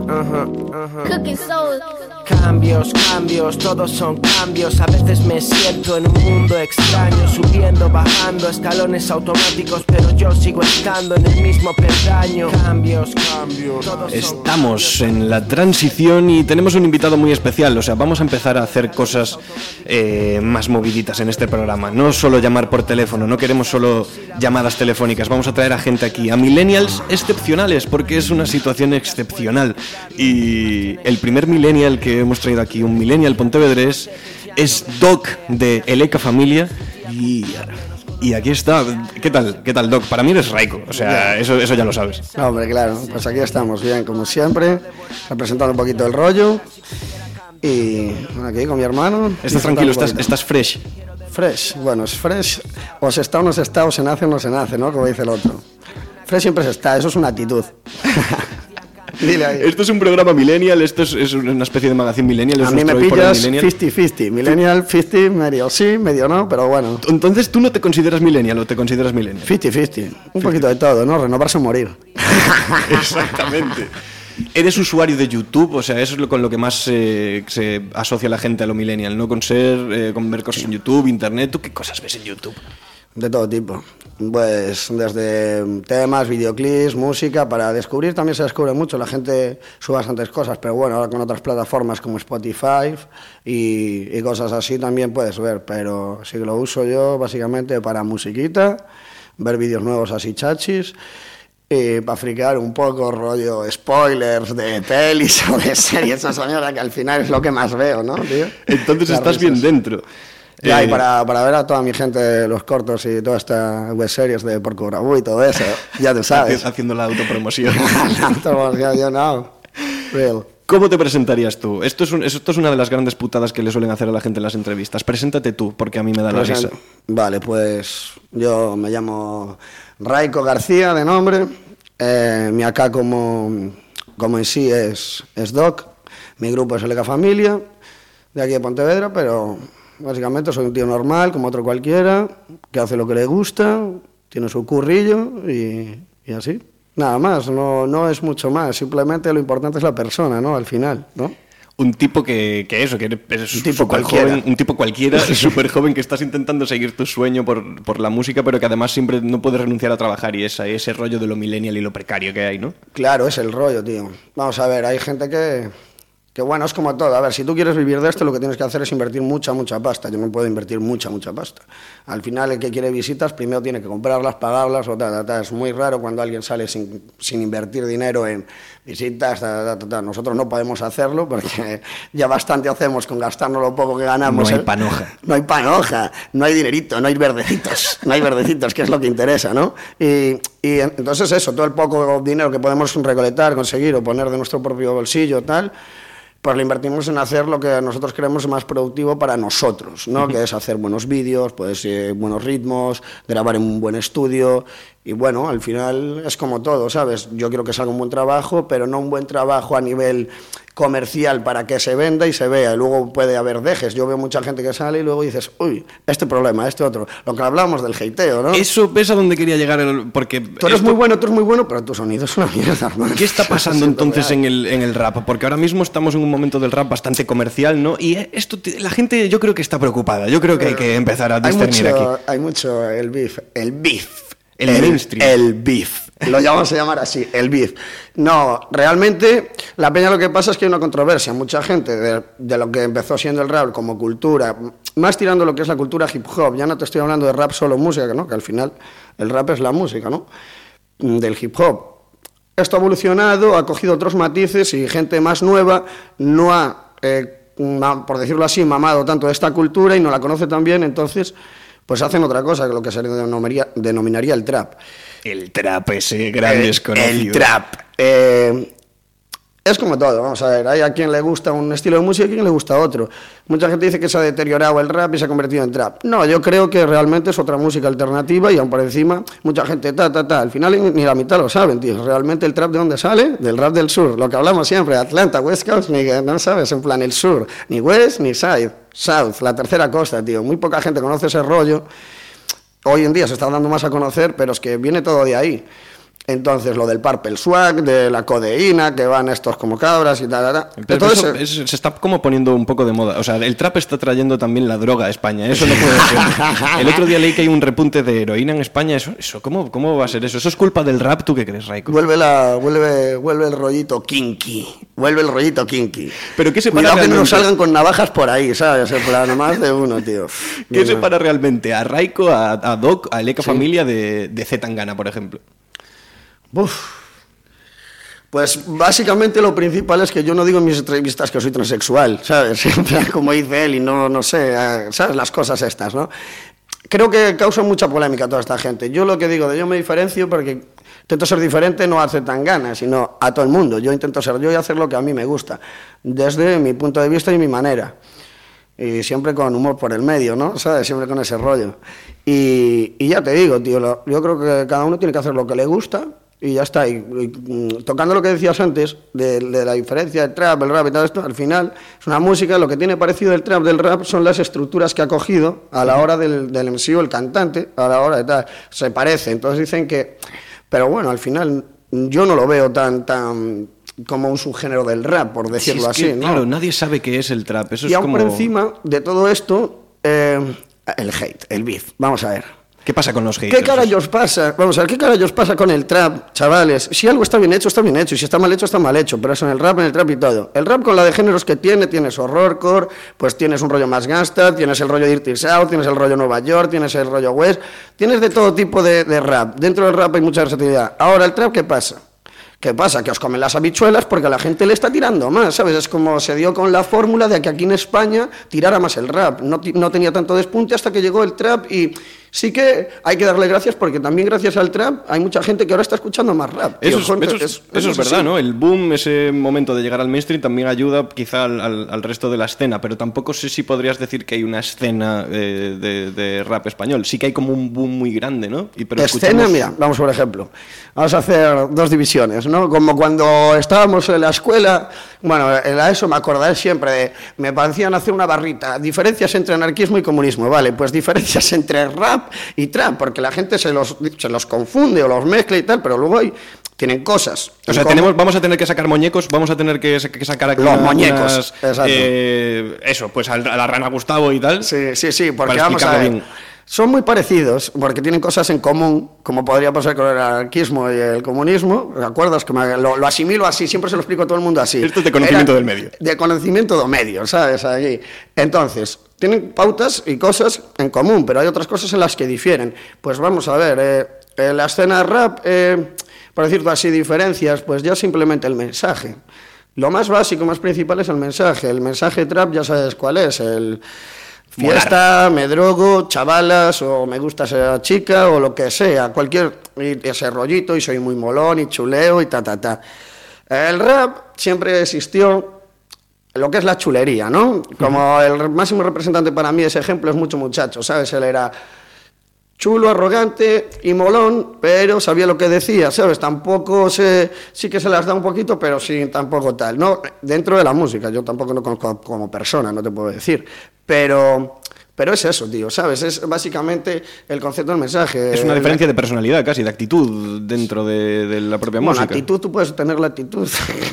Ajá, ajá. Cooking soul. Cambios, cambios, todos son cambios. A veces me siento en un mundo extraño, subiendo, bajando, escalones automáticos, pero yo sigo estando en el mismo peldaño. Cambios, cambios, todos son Estamos en la transición y tenemos un invitado muy especial, o sea, vamos a empezar a hacer cosas eh, más moviditas en este programa, no solo llamar por teléfono, no queremos solo llamadas telefónicas, vamos a traer a gente aquí, a millennials excepcionales, porque es una situación excepcional. Y el primer millennial que hemos traído aquí, un millennial pontevedrés, es Doc de Eleca Familia y... Y aquí está, ¿qué tal? ¿Qué tal, Doc? Para mí eres Raiko, o sea, eso, eso ya lo sabes. No, hombre, claro, pues aquí estamos bien, como siempre, representando un poquito el rollo. Y aquí con mi hermano. Estás tranquilo, estás, estás fresh. Fresh, bueno, es fresh. O se está o no se está, o se nace o no se nace, ¿no? Como dice el otro. Fresh siempre se está, eso es una actitud. Dile ahí. Esto es un programa millennial, esto es, es una especie de magazine millennial. es A mí me pillas millennial. 50-50. Millennial 50, medio sí, medio no, pero bueno. Entonces, ¿tú no te consideras millennial o te consideras millennial? 50-50. Un poquito de todo, ¿no? Renovarse o morir. Exactamente. Eres usuario de YouTube, o sea, eso es lo con lo que más eh, se asocia la gente a lo millennial, ¿no? Con ser, eh, con ver cosas en YouTube, internet. ¿Tú qué cosas ves en YouTube? De todo tipo. Pues desde temas, videoclips, música, para descubrir también se descubre mucho. La gente sube bastantes cosas, pero bueno, ahora con otras plataformas como Spotify y, y cosas así también puedes ver. Pero sí que lo uso yo básicamente para musiquita, ver vídeos nuevos así chachis. Y para friquear un poco, rollo spoilers de pelis o de series, esa mierda que al final es lo que más veo, ¿no, tío? Entonces Las estás bien dentro. Ya, y Eh, para, para ver a toda mi gente los cortos y toda esta web series de Porco Bravo y todo eso, ya tú sabes. Haciendo la autopromoción. yo, yo no. Real. ¿Cómo te presentarías tú? Esto es, un- esto es una de las grandes putadas que le suelen hacer a la gente en las entrevistas. Preséntate tú, porque a mí me da la Present- risa. Vale, pues yo me llamo Raico García de nombre. Eh, mi acá como, como en sí es, es Doc. Mi grupo es Eleca Familia, de aquí de Pontevedra, pero básicamente soy un tío normal, como otro cualquiera, que hace lo que le gusta, tiene su currillo y, y así. Nada más, no, no es mucho más, simplemente lo importante es la persona, ¿no? Al final, ¿no? Un tipo que, que eso, que eres Un tipo cualquiera. joven, un tipo cualquiera, súper joven, que estás intentando seguir tu sueño por, por la música, pero que además siempre no puedes renunciar a trabajar y esa, ese rollo de lo millennial y lo precario que hay, ¿no? Claro, es el rollo, tío. Vamos a ver, hay gente que, que, bueno, es como todo. A ver, si tú quieres vivir de esto, lo que tienes que hacer es invertir mucha, mucha pasta. Yo no puedo invertir mucha, mucha pasta. Al final, el que quiere visitas, primero tiene que comprarlas, pagarlas, o ta, ta, ta. Es muy raro cuando alguien sale sin, sin invertir dinero en visitas, ta, ta. Nosotros no podemos hacerlo porque ya bastante hacemos con gastarnos lo poco que ganamos. No hay ¿eh? panoja. No hay panoja, no hay dinerito, no hay verdecitos, no hay verdecitos, que es lo que interesa, ¿no? Y, y en- entonces eso, todo el poco dinero que podemos recolectar, conseguir o poner de nuestro propio bolsillo, tal, pues lo invertimos en hacer lo que nosotros creemos más productivo para nosotros, ¿no? Que es hacer buenos vídeos, pues eh, buenos ritmos, grabar en un buen estudio Y bueno, al final es como todo, ¿sabes? Yo quiero que salga un buen trabajo, pero no un buen trabajo a nivel comercial para que se venda y se vea. Y luego puede haber dejes. Yo veo mucha gente que sale y luego dices, uy, este problema, este otro. Lo que hablamos del hateo, ¿no? Eso es a donde quería llegar, el- porque... Tú eres esto- muy bueno, tú eres muy bueno, pero tu sonido es una mierda, hermano. ¿Qué está pasando entonces en el, en el rap? Porque ahora mismo estamos en un momento del rap bastante comercial, ¿no? Y eh, esto, la gente yo creo que está preocupada. Yo creo que hay que empezar a hay discernir mucho, aquí. hay mucho el beef, el beef. El mainstream. El beef. Lo llamamos a llamar así, el beef. No, realmente la peña lo que pasa es que hay una controversia. Mucha gente de, de lo que empezó siendo el rap como cultura, más tirando lo que es la cultura hip hop, ya no te estoy hablando de rap solo música, ¿no? que al final el rap es la música, ¿no? Del hip hop. Esto ha evolucionado, ha cogido otros matices y gente más nueva no ha, eh, por decirlo así, mamado tanto de esta cultura y no la conoce tan bien, entonces pues hacen otra cosa, que lo que se denominaría, denominaría el trap. El trap ese gran desconocido. El trap. Eh, es como todo, vamos a ver, hay a quien le gusta un estilo de música y a quien le gusta otro. Mucha gente dice que se ha deteriorado el rap y se ha convertido en trap. No, yo creo que realmente es otra música alternativa y aún por encima mucha gente ta, ta, ta. Al final ni la mitad lo saben, tío. Realmente el trap de dónde sale? Del rap del sur. Lo que hablamos siempre, Atlanta, West Coast, ni no sabes, en plan el sur. Ni West ni Side, South, la tercera costa, tío. Muy poca gente conoce ese rollo. Hoy en día se está dando más a conocer, pero es que viene todo de ahí. Entonces, lo del Purple Swag, de la codeína, que van estos como cabras y tal, tal, tal. Pero eso es- se está como poniendo un poco de moda. O sea, el trap está trayendo también la droga a España. Eso no puede ser. El otro día leí que hay un repunte de heroína en España. Eso, eso ¿cómo, ¿Cómo va a ser eso? ¿Eso es culpa del rap? ¿Tú qué crees, Raiko? Vuelve, la, vuelve, vuelve el rollito kinky. Vuelve el rollito kinky. Pero ¿qué separa Cuidado que no salgan con navajas por ahí, ¿sabes? En plan, más de uno, tío. ¿Qué No, no. separa realmente a Raiko, a, a Doc, a Eleka Familia de, de Z Tangana, por ejemplo? Uf. Pues básicamente lo principal es que yo no digo en mis entrevistas que soy transexual, ¿sabes? Como dice él y no, no sé, eh, ¿sabes? Las cosas estas, ¿no? Creo que causa mucha polémica toda esta gente. Yo lo que digo de yo me diferencio porque intento ser diferente no a tan ganas, sino a todo el mundo. Yo intento ser yo y hacer lo que a mí me gusta, desde mi punto de vista y mi manera. Y siempre con humor por el medio, ¿no? ¿Sabes? Siempre con ese rollo. Y, y ya te digo, tío, lo- yo creo que cada uno tiene que hacer lo que le gusta y ya está. Y, y, mm, tocando lo que decías antes, de, de la diferencia del trap, el rap y todo esto, al final es una música, lo que tiene parecido del trap, del rap, son las estructuras que ha cogido a la hora del, del MC o el cantante, a la hora de tal. Se parece. Entonces dicen que... Pero bueno, al final yo no lo veo tan... tan como un subgénero del rap, por decirlo Sí, es que, así, ¿no? Claro, nadie sabe qué es el trap. Eso y es aún como... por encima de todo esto, eh, el hate, el beef. Vamos a ver. ¿Qué pasa con los haters? ¿Qué carayos pasa? Vamos a ver, ¿qué carayos pasa con el trap, chavales? Si algo está bien hecho, está bien hecho. Y si está mal hecho, está mal hecho. Pero eso en el rap, en el trap y todo. El rap con la de géneros que tiene, tienes horrorcore, pues tienes un rollo más gangsta, tienes el rollo Dirty South, tienes el rollo Nueva York, tienes el rollo West. Tienes de todo tipo de, de rap. Dentro del rap hay mucha versatilidad. Ahora, ¿el trap qué pasa? ¿Qué pasa? Que os comen las habichuelas porque a la gente le está tirando más, ¿sabes? Es como se dio con la fórmula de que aquí en España tirara más el rap. No, no tenía tanto despunte hasta que llegó el trap y sí que hay que darle gracias porque también gracias al trap hay mucha gente que ahora está escuchando más rap. tío. Eso es, Gente, eso es- es- eso eso es es así. verdad, ¿no? El boom, ese momento de llegar al mainstream también ayuda quizá al, al- al resto de la escena, pero tampoco sé si podrías decir que hay una escena eh, de, de rap español. Sí que hay como un boom muy grande, ¿no? Y, pero Escena, escuchamos- mira, vamos por ejemplo. Vamos a hacer dos divisiones, ¿no? Como cuando estábamos en la escuela, bueno, en la ESO me acordaré siempre de, me parecían hacer una barrita, diferencias entre anarquismo y comunismo, vale, pues diferencias entre rap y trap, porque la gente se los, se los confunde o los mezcla y tal, pero luego hay, tienen cosas. O sea, tenemos, vamos a tener que sacar muñecos, vamos a tener que, que sacar aquí Los muñecos, exacto. eh, eso, pues a la rana Gustavo y tal. Sí, sí, sí, porque vamos a ver. Son muy parecidos porque tienen cosas en común, como podría pasar con el anarquismo y el comunismo. ¿De acuerdo? Es que me- lo, lo asimilo así, siempre se lo explico a todo el mundo así. Esto es de conocimiento Era- del medio. De conocimiento del medio, ¿sabes? Allí. Entonces, tienen pautas y cosas en común, pero hay otras cosas en las que difieren. Pues vamos a ver, eh, en la escena rap, eh, por decirlo así, diferencias, pues ya simplemente el mensaje. Lo más básico, más principal es el mensaje. El mensaje trap ya sabes cuál es, el fiesta, me drogo, chavalas, o me gusta esa chica, o lo que sea, cualquier ese rollito, y soy muy molón, y chuleo, y ta, ta, ta. El rap siempre existió lo que es la chulería, ¿no? Como el máximo representante para mí de ese ejemplo es Mucho Muchacho, ¿sabes? Él era chulo, arrogante y molón, pero sabía lo que decía, ¿sabes? Tampoco se, sí que se las da un poquito, pero sí, tampoco tal. No, dentro de la música, yo tampoco lo conozco como persona, no te puedo decir, pero, pero es eso, tío, ¿sabes? Es básicamente el concepto del mensaje. Es una diferencia de personalidad casi, de actitud dentro de, de la propia Bueno, música. actitud, tú puedes tener la actitud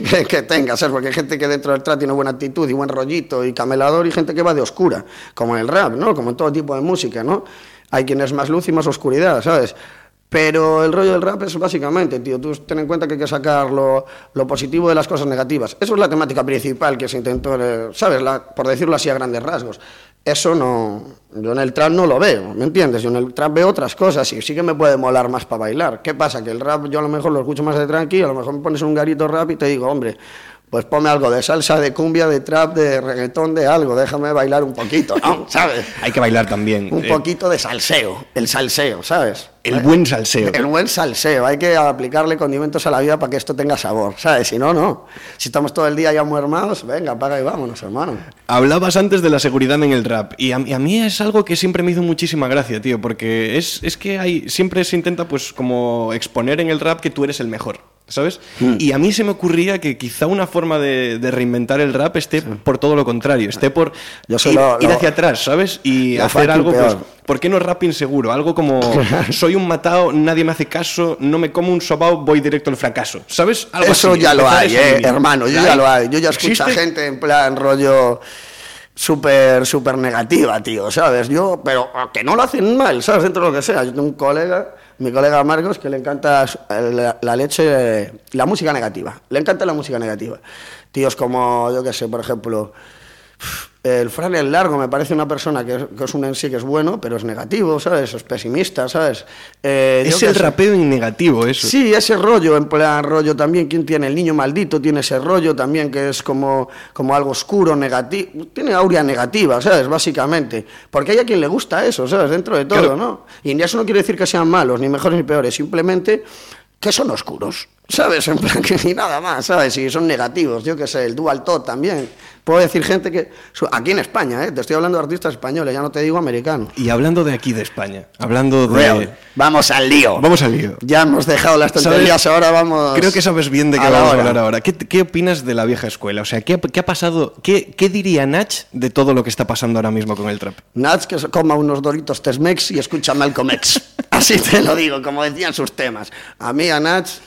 que, que tengas, ¿sabes? Porque hay gente que dentro del trap tiene buena actitud y buen rollito y camelador y gente que va de oscura, como en el rap, ¿no? Como en todo tipo de música, ¿no? Hay quien es más luz y más oscuridad, ¿sabes? Pero el rollo del rap es básicamente, tío, tú ten en cuenta que hay que sacar lo, lo positivo de las cosas negativas. Eso es la temática principal que se intentó, eh, ¿sabes? La- por decirlo así a grandes rasgos. Eso no, yo en el trap no lo veo, ¿me entiendes? Yo en el trap veo otras cosas y sí que me puede molar más para bailar. ¿Qué pasa? Que el rap yo a lo mejor lo escucho más de tranqui, a lo mejor me pones un garito rap y te digo, hombre, pues ponme algo de salsa, de cumbia, de trap, de reggaetón, de algo, déjame bailar un poquito, ¿no? ¿Sabes? Hay que bailar también. Un eh, poquito de salseo, el salseo, ¿sabes? el buen salseo. El buen salseo, hay que aplicarle condimentos a la vida para que esto tenga sabor, ¿sabes? Si no, no. Si estamos todo el día ya muy venga, apaga y vámonos, hermano. Hablabas antes de la seguridad en el rap y a, y a mí es algo que siempre me hizo muchísima gracia, tío, porque es, es que hay siempre se intenta pues como exponer en el rap que tú eres el mejor, ¿sabes? Mm. Y a mí se me ocurría que quizá una forma de, de reinventar el rap esté por todo lo contrario, esté por Yo ir, lo- ir lo- hacia atrás, ¿sabes? Y hacer algo, pues. ¿por qué no rap inseguro? Algo como soy un matado, nadie me hace caso, no me como un sobao, voy directo al fracaso, ¿sabes? Algo Eso así, ya lo hay, eh, hermano, yo ¿La ya hay? lo hay. Yo ya escucho a gente en plan rollo súper, súper negativa, tío, ¿sabes? Yo, pero que no lo hacen mal, ¿sabes? Dentro de lo que sea. Yo tengo un colega, mi colega Marcos, que le encanta la leche, la música negativa. Le encanta la música negativa. Tíos como, yo qué sé, por ejemplo, el Fran el Largo me parece una persona que es, que es un en sí que es bueno, pero es negativo, ¿sabes? Es pesimista, ¿sabes? Eh, Es el rapeo en negativo, eso. Sí, ese rollo, en plan rollo también, ¿quién tiene? El niño maldito tiene ese rollo también que es como, como algo oscuro, negativo, tiene aurea negativa, ¿sabes? Básicamente. Porque hay a quien le gusta eso, ¿sabes? Dentro de todo, Claro. ¿no? Y eso no quiere decir que sean malos, ni mejores ni peores, simplemente que son oscuros, ¿sabes? En plan que ni nada más, ¿sabes? Y son negativos, yo qué sé, el dual tot también. Puedo decir gente que, aquí en España, ¿eh? Te estoy hablando de artistas españoles, ya no te digo americanos. Y hablando de aquí de España, hablando de... Real. Vamos al lío. Vamos al lío. Ya hemos dejado las tonterías, ¿Sabes? ahora vamos. Creo que sabes bien de qué a vamos a hablar ahora. ¿Qué, qué opinas de la vieja escuela? O sea, ¿qué, ha- qué ha pasado? Qué, qué diría Nach de todo lo que está pasando ahora mismo con el trap? Nats que coma unos doritos Tesmex y escucha Malcolm X. Así te lo digo, como decían sus temas. A mí, a Nats,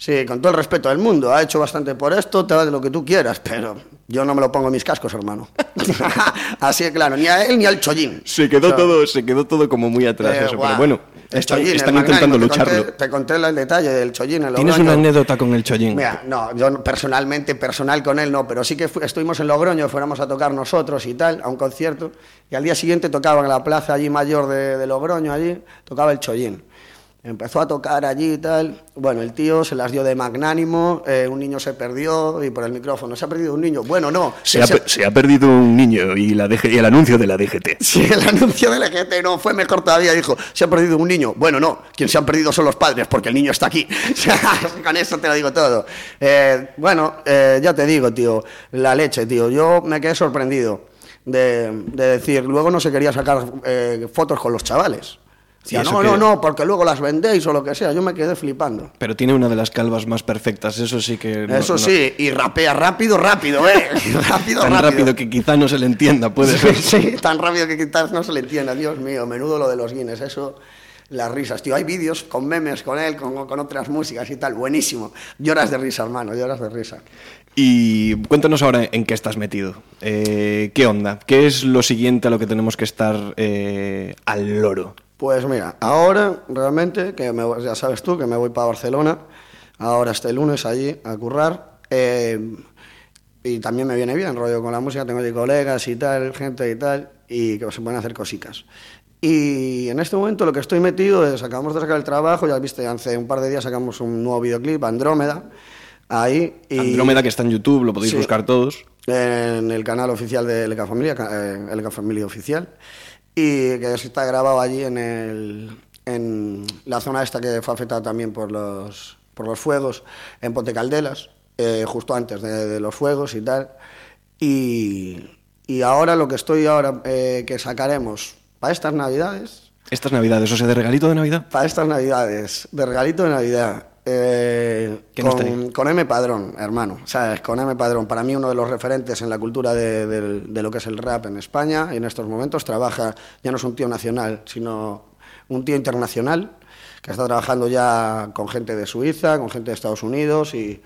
sí, con todo el respeto del mundo, ha hecho bastante por esto, te de lo que tú quieras, pero yo no me lo pongo en mis cascos, hermano. Así que claro, ni a él ni al chollín. Se quedó, O sea, todo, se quedó todo como muy atrás eh, eso, guau. pero bueno, El están, chollín, están intentando te conté- lucharlo. Te conté el detalle del chollín. en ¿Tienes Logroño. una anécdota con el chollín? Mira, no, yo personalmente, personal con él no, pero sí que fu- estuvimos en Logroño, fuéramos a tocar nosotros y tal, a un concierto, y al día siguiente tocaba en la plaza allí mayor de, de Logroño, allí, tocaba el Chollín. Empezó a tocar allí y tal. Bueno, el tío se las dio de magnánimo, eh, un niño se perdió y por el micrófono, se ha perdido un niño. Bueno, no. Se ha, pe- se ha perdido un niño y, la DG y el anuncio de la DGT. Sí, el anuncio del EGT no fue mejor todavía, dijo, se ha perdido un niño. Bueno, no, quien se han perdido son los padres, porque el niño está aquí. Con eso te lo digo todo. Eh, bueno, eh, ya te digo, tío, la leche, tío. Yo me quedé sorprendido de, de decir, luego no se quería sacar fotos con los chavales. ¿Y Decía, eso no, no, no, porque luego las vendéis o lo que sea. Yo me quedé flipando. Pero tiene una de las calvas más perfectas, eso sí que... no- Eso no- sí, y rapea rápido, rápido, ¿eh? rápido, Tan rápido que quizá no se le entienda, puede ser. Sí, tan rápido que quizás no se le entienda. Dios mío, menudo lo de los Guinness, eso, las risas, tío. Hay vídeos con memes con él, con, con otras músicas y tal, buenísimo. Lloras de risa, hermano, lloras de risa. Y cuéntanos ahora en qué estás metido. Eh, ¿Qué onda? ¿Qué es lo siguiente a lo que tenemos que estar eh, al loro? Pues mira, ahora realmente, que me ya sabes tú, que me voy para Barcelona, ahora este lunes allí a currar. eh, y también me viene bien, rollo con la música, tengo allí colegas y tal, gente y tal, y que se pueden hacer cositas. Y en este momento lo que estoy metido es, acabamos de sacar el trabajo, ya viste, hace un par de días sacamos un nuevo videoclip, Andrómeda, ahí. Y Andrómeda que está en YouTube, lo podéis Sí. buscar todos. en el canal oficial de LK Familia, eh, LK Familia Oficial, y que está grabado allí en, el, en la zona esta que fue afectada también por los, por los fuegos, en Ponte Caldelas, eh, justo antes de, de los fuegos y tal. Y, y ahora lo que estoy ahora, eh, que sacaremos para estas navidades, Estas navidades, o sea, de regalito de Navidad. Para estas navidades, de regalito de Navidad, eh, ¿Qué nos con, con M Padrón, hermano. ¿Sabes? Con M Padrón, para mí uno de los referentes en la cultura de, de- de lo que es el rap en España. Y en estos momentos trabaja, ya no es un tío nacional, sino un tío internacional que está trabajando ya con gente de Suiza, con gente de Estados Unidos y,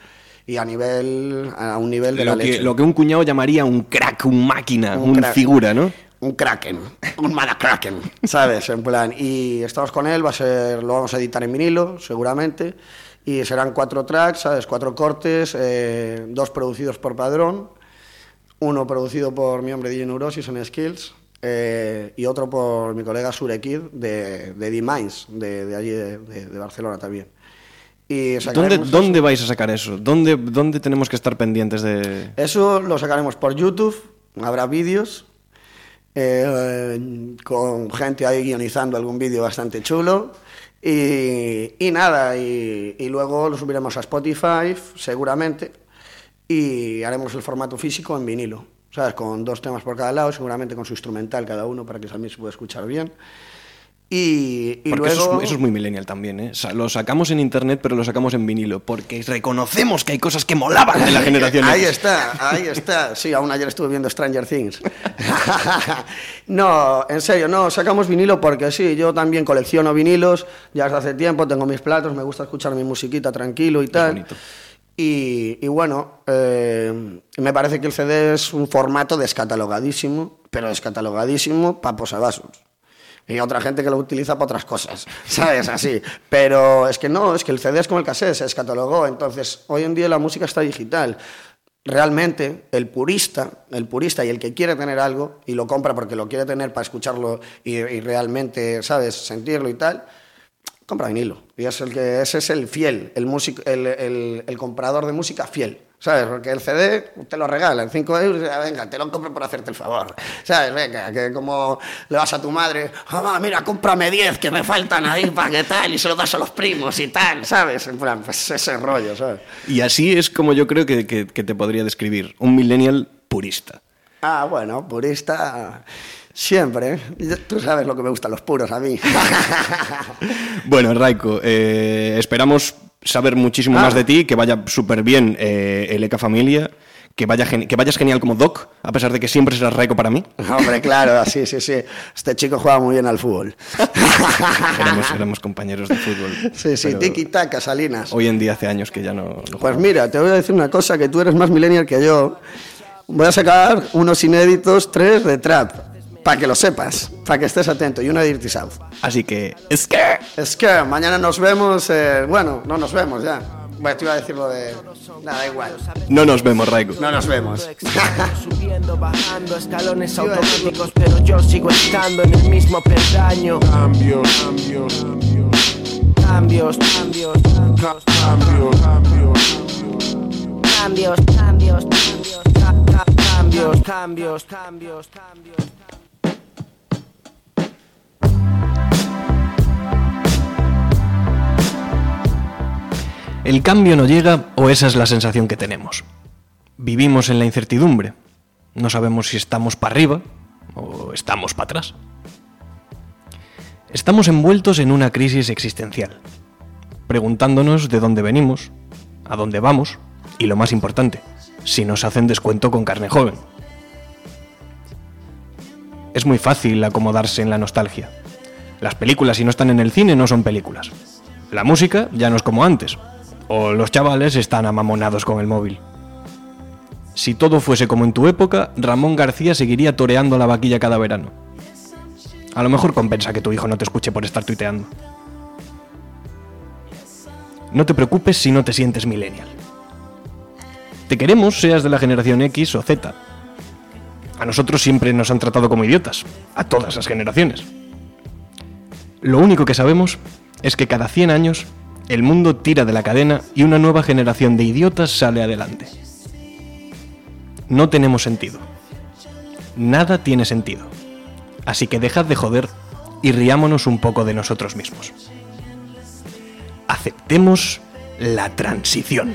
y a nivel a un nivel de la Lo que, leche. lo que un cuñado llamaría un crack, un máquina, un, Un crack. figura, ¿no? un kraken, un kraken, ¿sabes? En plan, y estamos con él, va a ser, lo vamos a editar en vinilo, seguramente, y serán cuatro tracks, ¿sabes? Cuatro cortes, eh, dos producidos por Padrón, uno producido por mi hombre DJ Neurosis en Skills, eh, y otro por mi colega Surekid de, de D-Minds, de, de allí de, de- Barcelona también. Y ¿Dónde, ¿Dónde vais a sacar eso? ¿Dónde, ¿Dónde tenemos que estar pendientes de...? Eso lo sacaremos por YouTube, habrá vídeos, eh, con gente ahí guionizando algún vídeo bastante chulo. Y, y nada, y, y luego lo subiremos a Spotify, seguramente, y haremos el formato físico en vinilo, ¿sabes? Con dos temas por cada lado, seguramente con su instrumental cada uno para que también se pueda escuchar bien. Y, y Porque eso, es, eso es muy millennial también, ¿eh? O sea, lo sacamos en internet, pero lo sacamos en vinilo, porque reconocemos que hay cosas que molaban de la generación Ahí está, ahí está. Sí, aún ayer estuve viendo Stranger Things. no, en serio, no, sacamos vinilo porque sí, yo también colecciono vinilos, ya desde hace tiempo, tengo mis platos, me gusta escuchar mi musiquita tranquilo y tal. Y, y bueno, eh, me parece que el CD es un formato descatalogadísimo, pero descatalogadísimo para posavasos. Y otra gente que lo utiliza para otras cosas, ¿sabes? Así. Pero es que no, es que el CD es como el cassette, se descatalogó. Entonces, hoy en día la música está digital. Realmente, el purista, el purista y el que quiere tener algo y lo compra porque lo quiere tener para escucharlo y, realmente, ¿sabes? Sentirlo y tal, compra vinilo. Y es el que, ese es el fiel, el comprador de música fiel. ¿Sabes? Porque el CD te lo regalan, 5 euros, "Ah, venga, te lo compro por hacerte el favor. ¿Sabes? Venga, que como le vas a tu madre, mamá, mira, cómprame 10 que me faltan ahí para que tal, y se lo das a los primos y tal, ¿sabes? En plan, pues ese rollo, ¿sabes? Y así es como yo creo que, que- que te podría describir, un millennial purista. Ah, bueno, purista siempre. Tú sabes lo que me gustan los puros a mí. Bueno, Raiko, eh, esperamos saber muchísimo Ah. más de ti, que vaya súper bien eh, el ECA Familia, que, vaya que vayas genial como Doc, a pesar de que siempre serás Raiko para mí. Hombre, claro, sí, sí, sí. Este chico juega muy bien al fútbol. Éramos, éramos compañeros de fútbol. Sí, sí, tiki-taka, Salinas. Hoy en día hace años que ya no... no Pues mira, te voy a decir una cosa, que tú eres más millennial que yo. Voy a sacar unos inéditos, tres de trap, para que lo sepas, para que estés atento, y una Dirty South. Así que... Es que... Es que mañana nos vemos, eh, bueno, no nos vemos ya. Bueno, te iba a decir lo de... Nada, da igual. No nos vemos, Raiko. No nos vemos. Subiendo, bajando, escalones automáticos, pero yo sigo estando en el mismo peldaño. Cambios, cambios, Cambios, cambios, ca- cambios, cambios. cambios, cambios, cambios, ca- ca- cambios, cambios, cambios, cambios. El cambio no llega o esa es la sensación que tenemos. Vivimos en la incertidumbre. No sabemos si estamos para arriba o estamos para atrás. Estamos envueltos en una crisis existencial, preguntándonos de dónde venimos, a dónde vamos y lo más importante, si nos hacen descuento con carne joven. Es muy fácil acomodarse en la nostalgia. Las películas si no están en el cine no son películas. La música ya no es como antes. O los chavales están amamonados con el móvil. Si todo fuese como en tu época, Ramón García seguiría toreando la vaquilla cada verano. A lo mejor compensa que tu hijo no te escuche por estar tuiteando. No te preocupes si no te sientes millennial. Te queremos seas de la generación X o Z. A nosotros siempre nos han tratado como idiotas, a todas las generaciones. Lo único que sabemos es que cada 100 años el mundo tira de la cadena y una nueva generación de idiotas sale adelante. No tenemos sentido. Nada tiene sentido. Así que dejad de joder y riámonos un poco de nosotros mismos. Aceptemos la transición.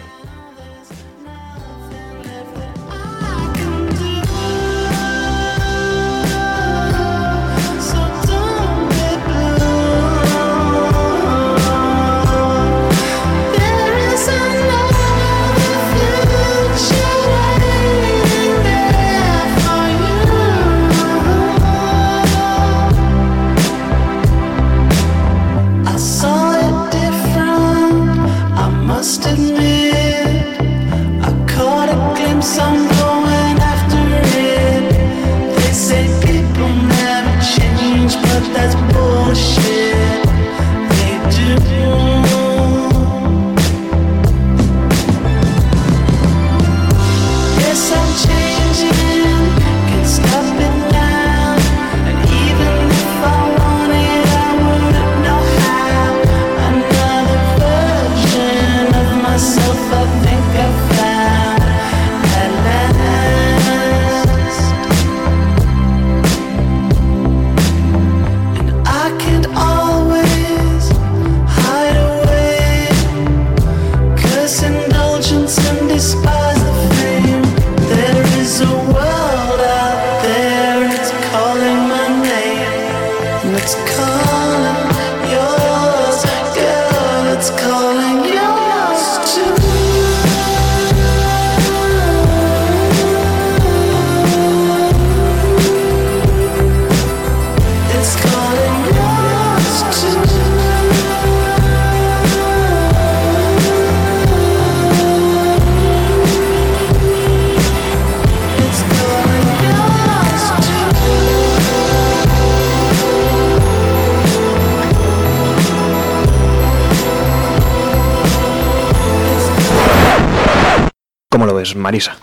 Marisa?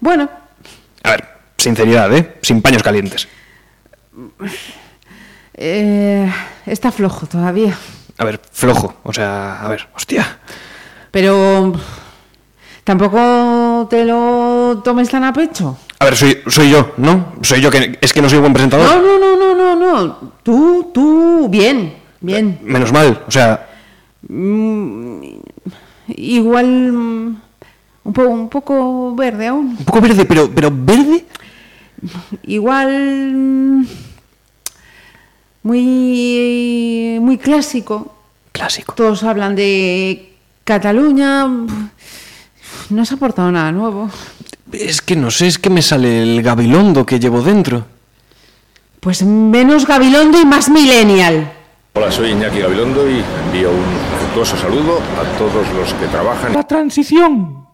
Bueno, A ver, sinceridad, ¿eh? Sin paños calientes. eh, está flojo todavía. A ver, flojo. O sea, a ver, hostia. Pero tampoco te lo tomes tan a pecho. A ver, soy, soy yo, ¿no? Soy yo que es que no soy buen presentador. No, no, no, no, no, no. Tú, tú, bien, bien. Menos mal, o sea, Mm, igual mm, un, po- un poco verde aún. un poco verde, pero, pero verde. Igual mm, muy, muy clásico. Clásico. Todos hablan de Cataluña. No se ha aportado nada nuevo. Es que no sé, es que me sale el gabilondo que llevo dentro. Pues menos Gabilondo y más Millennial. Hola, soy Iñaki Gabilondo y envío un afectuoso saludo a todos los que trabajan La transición.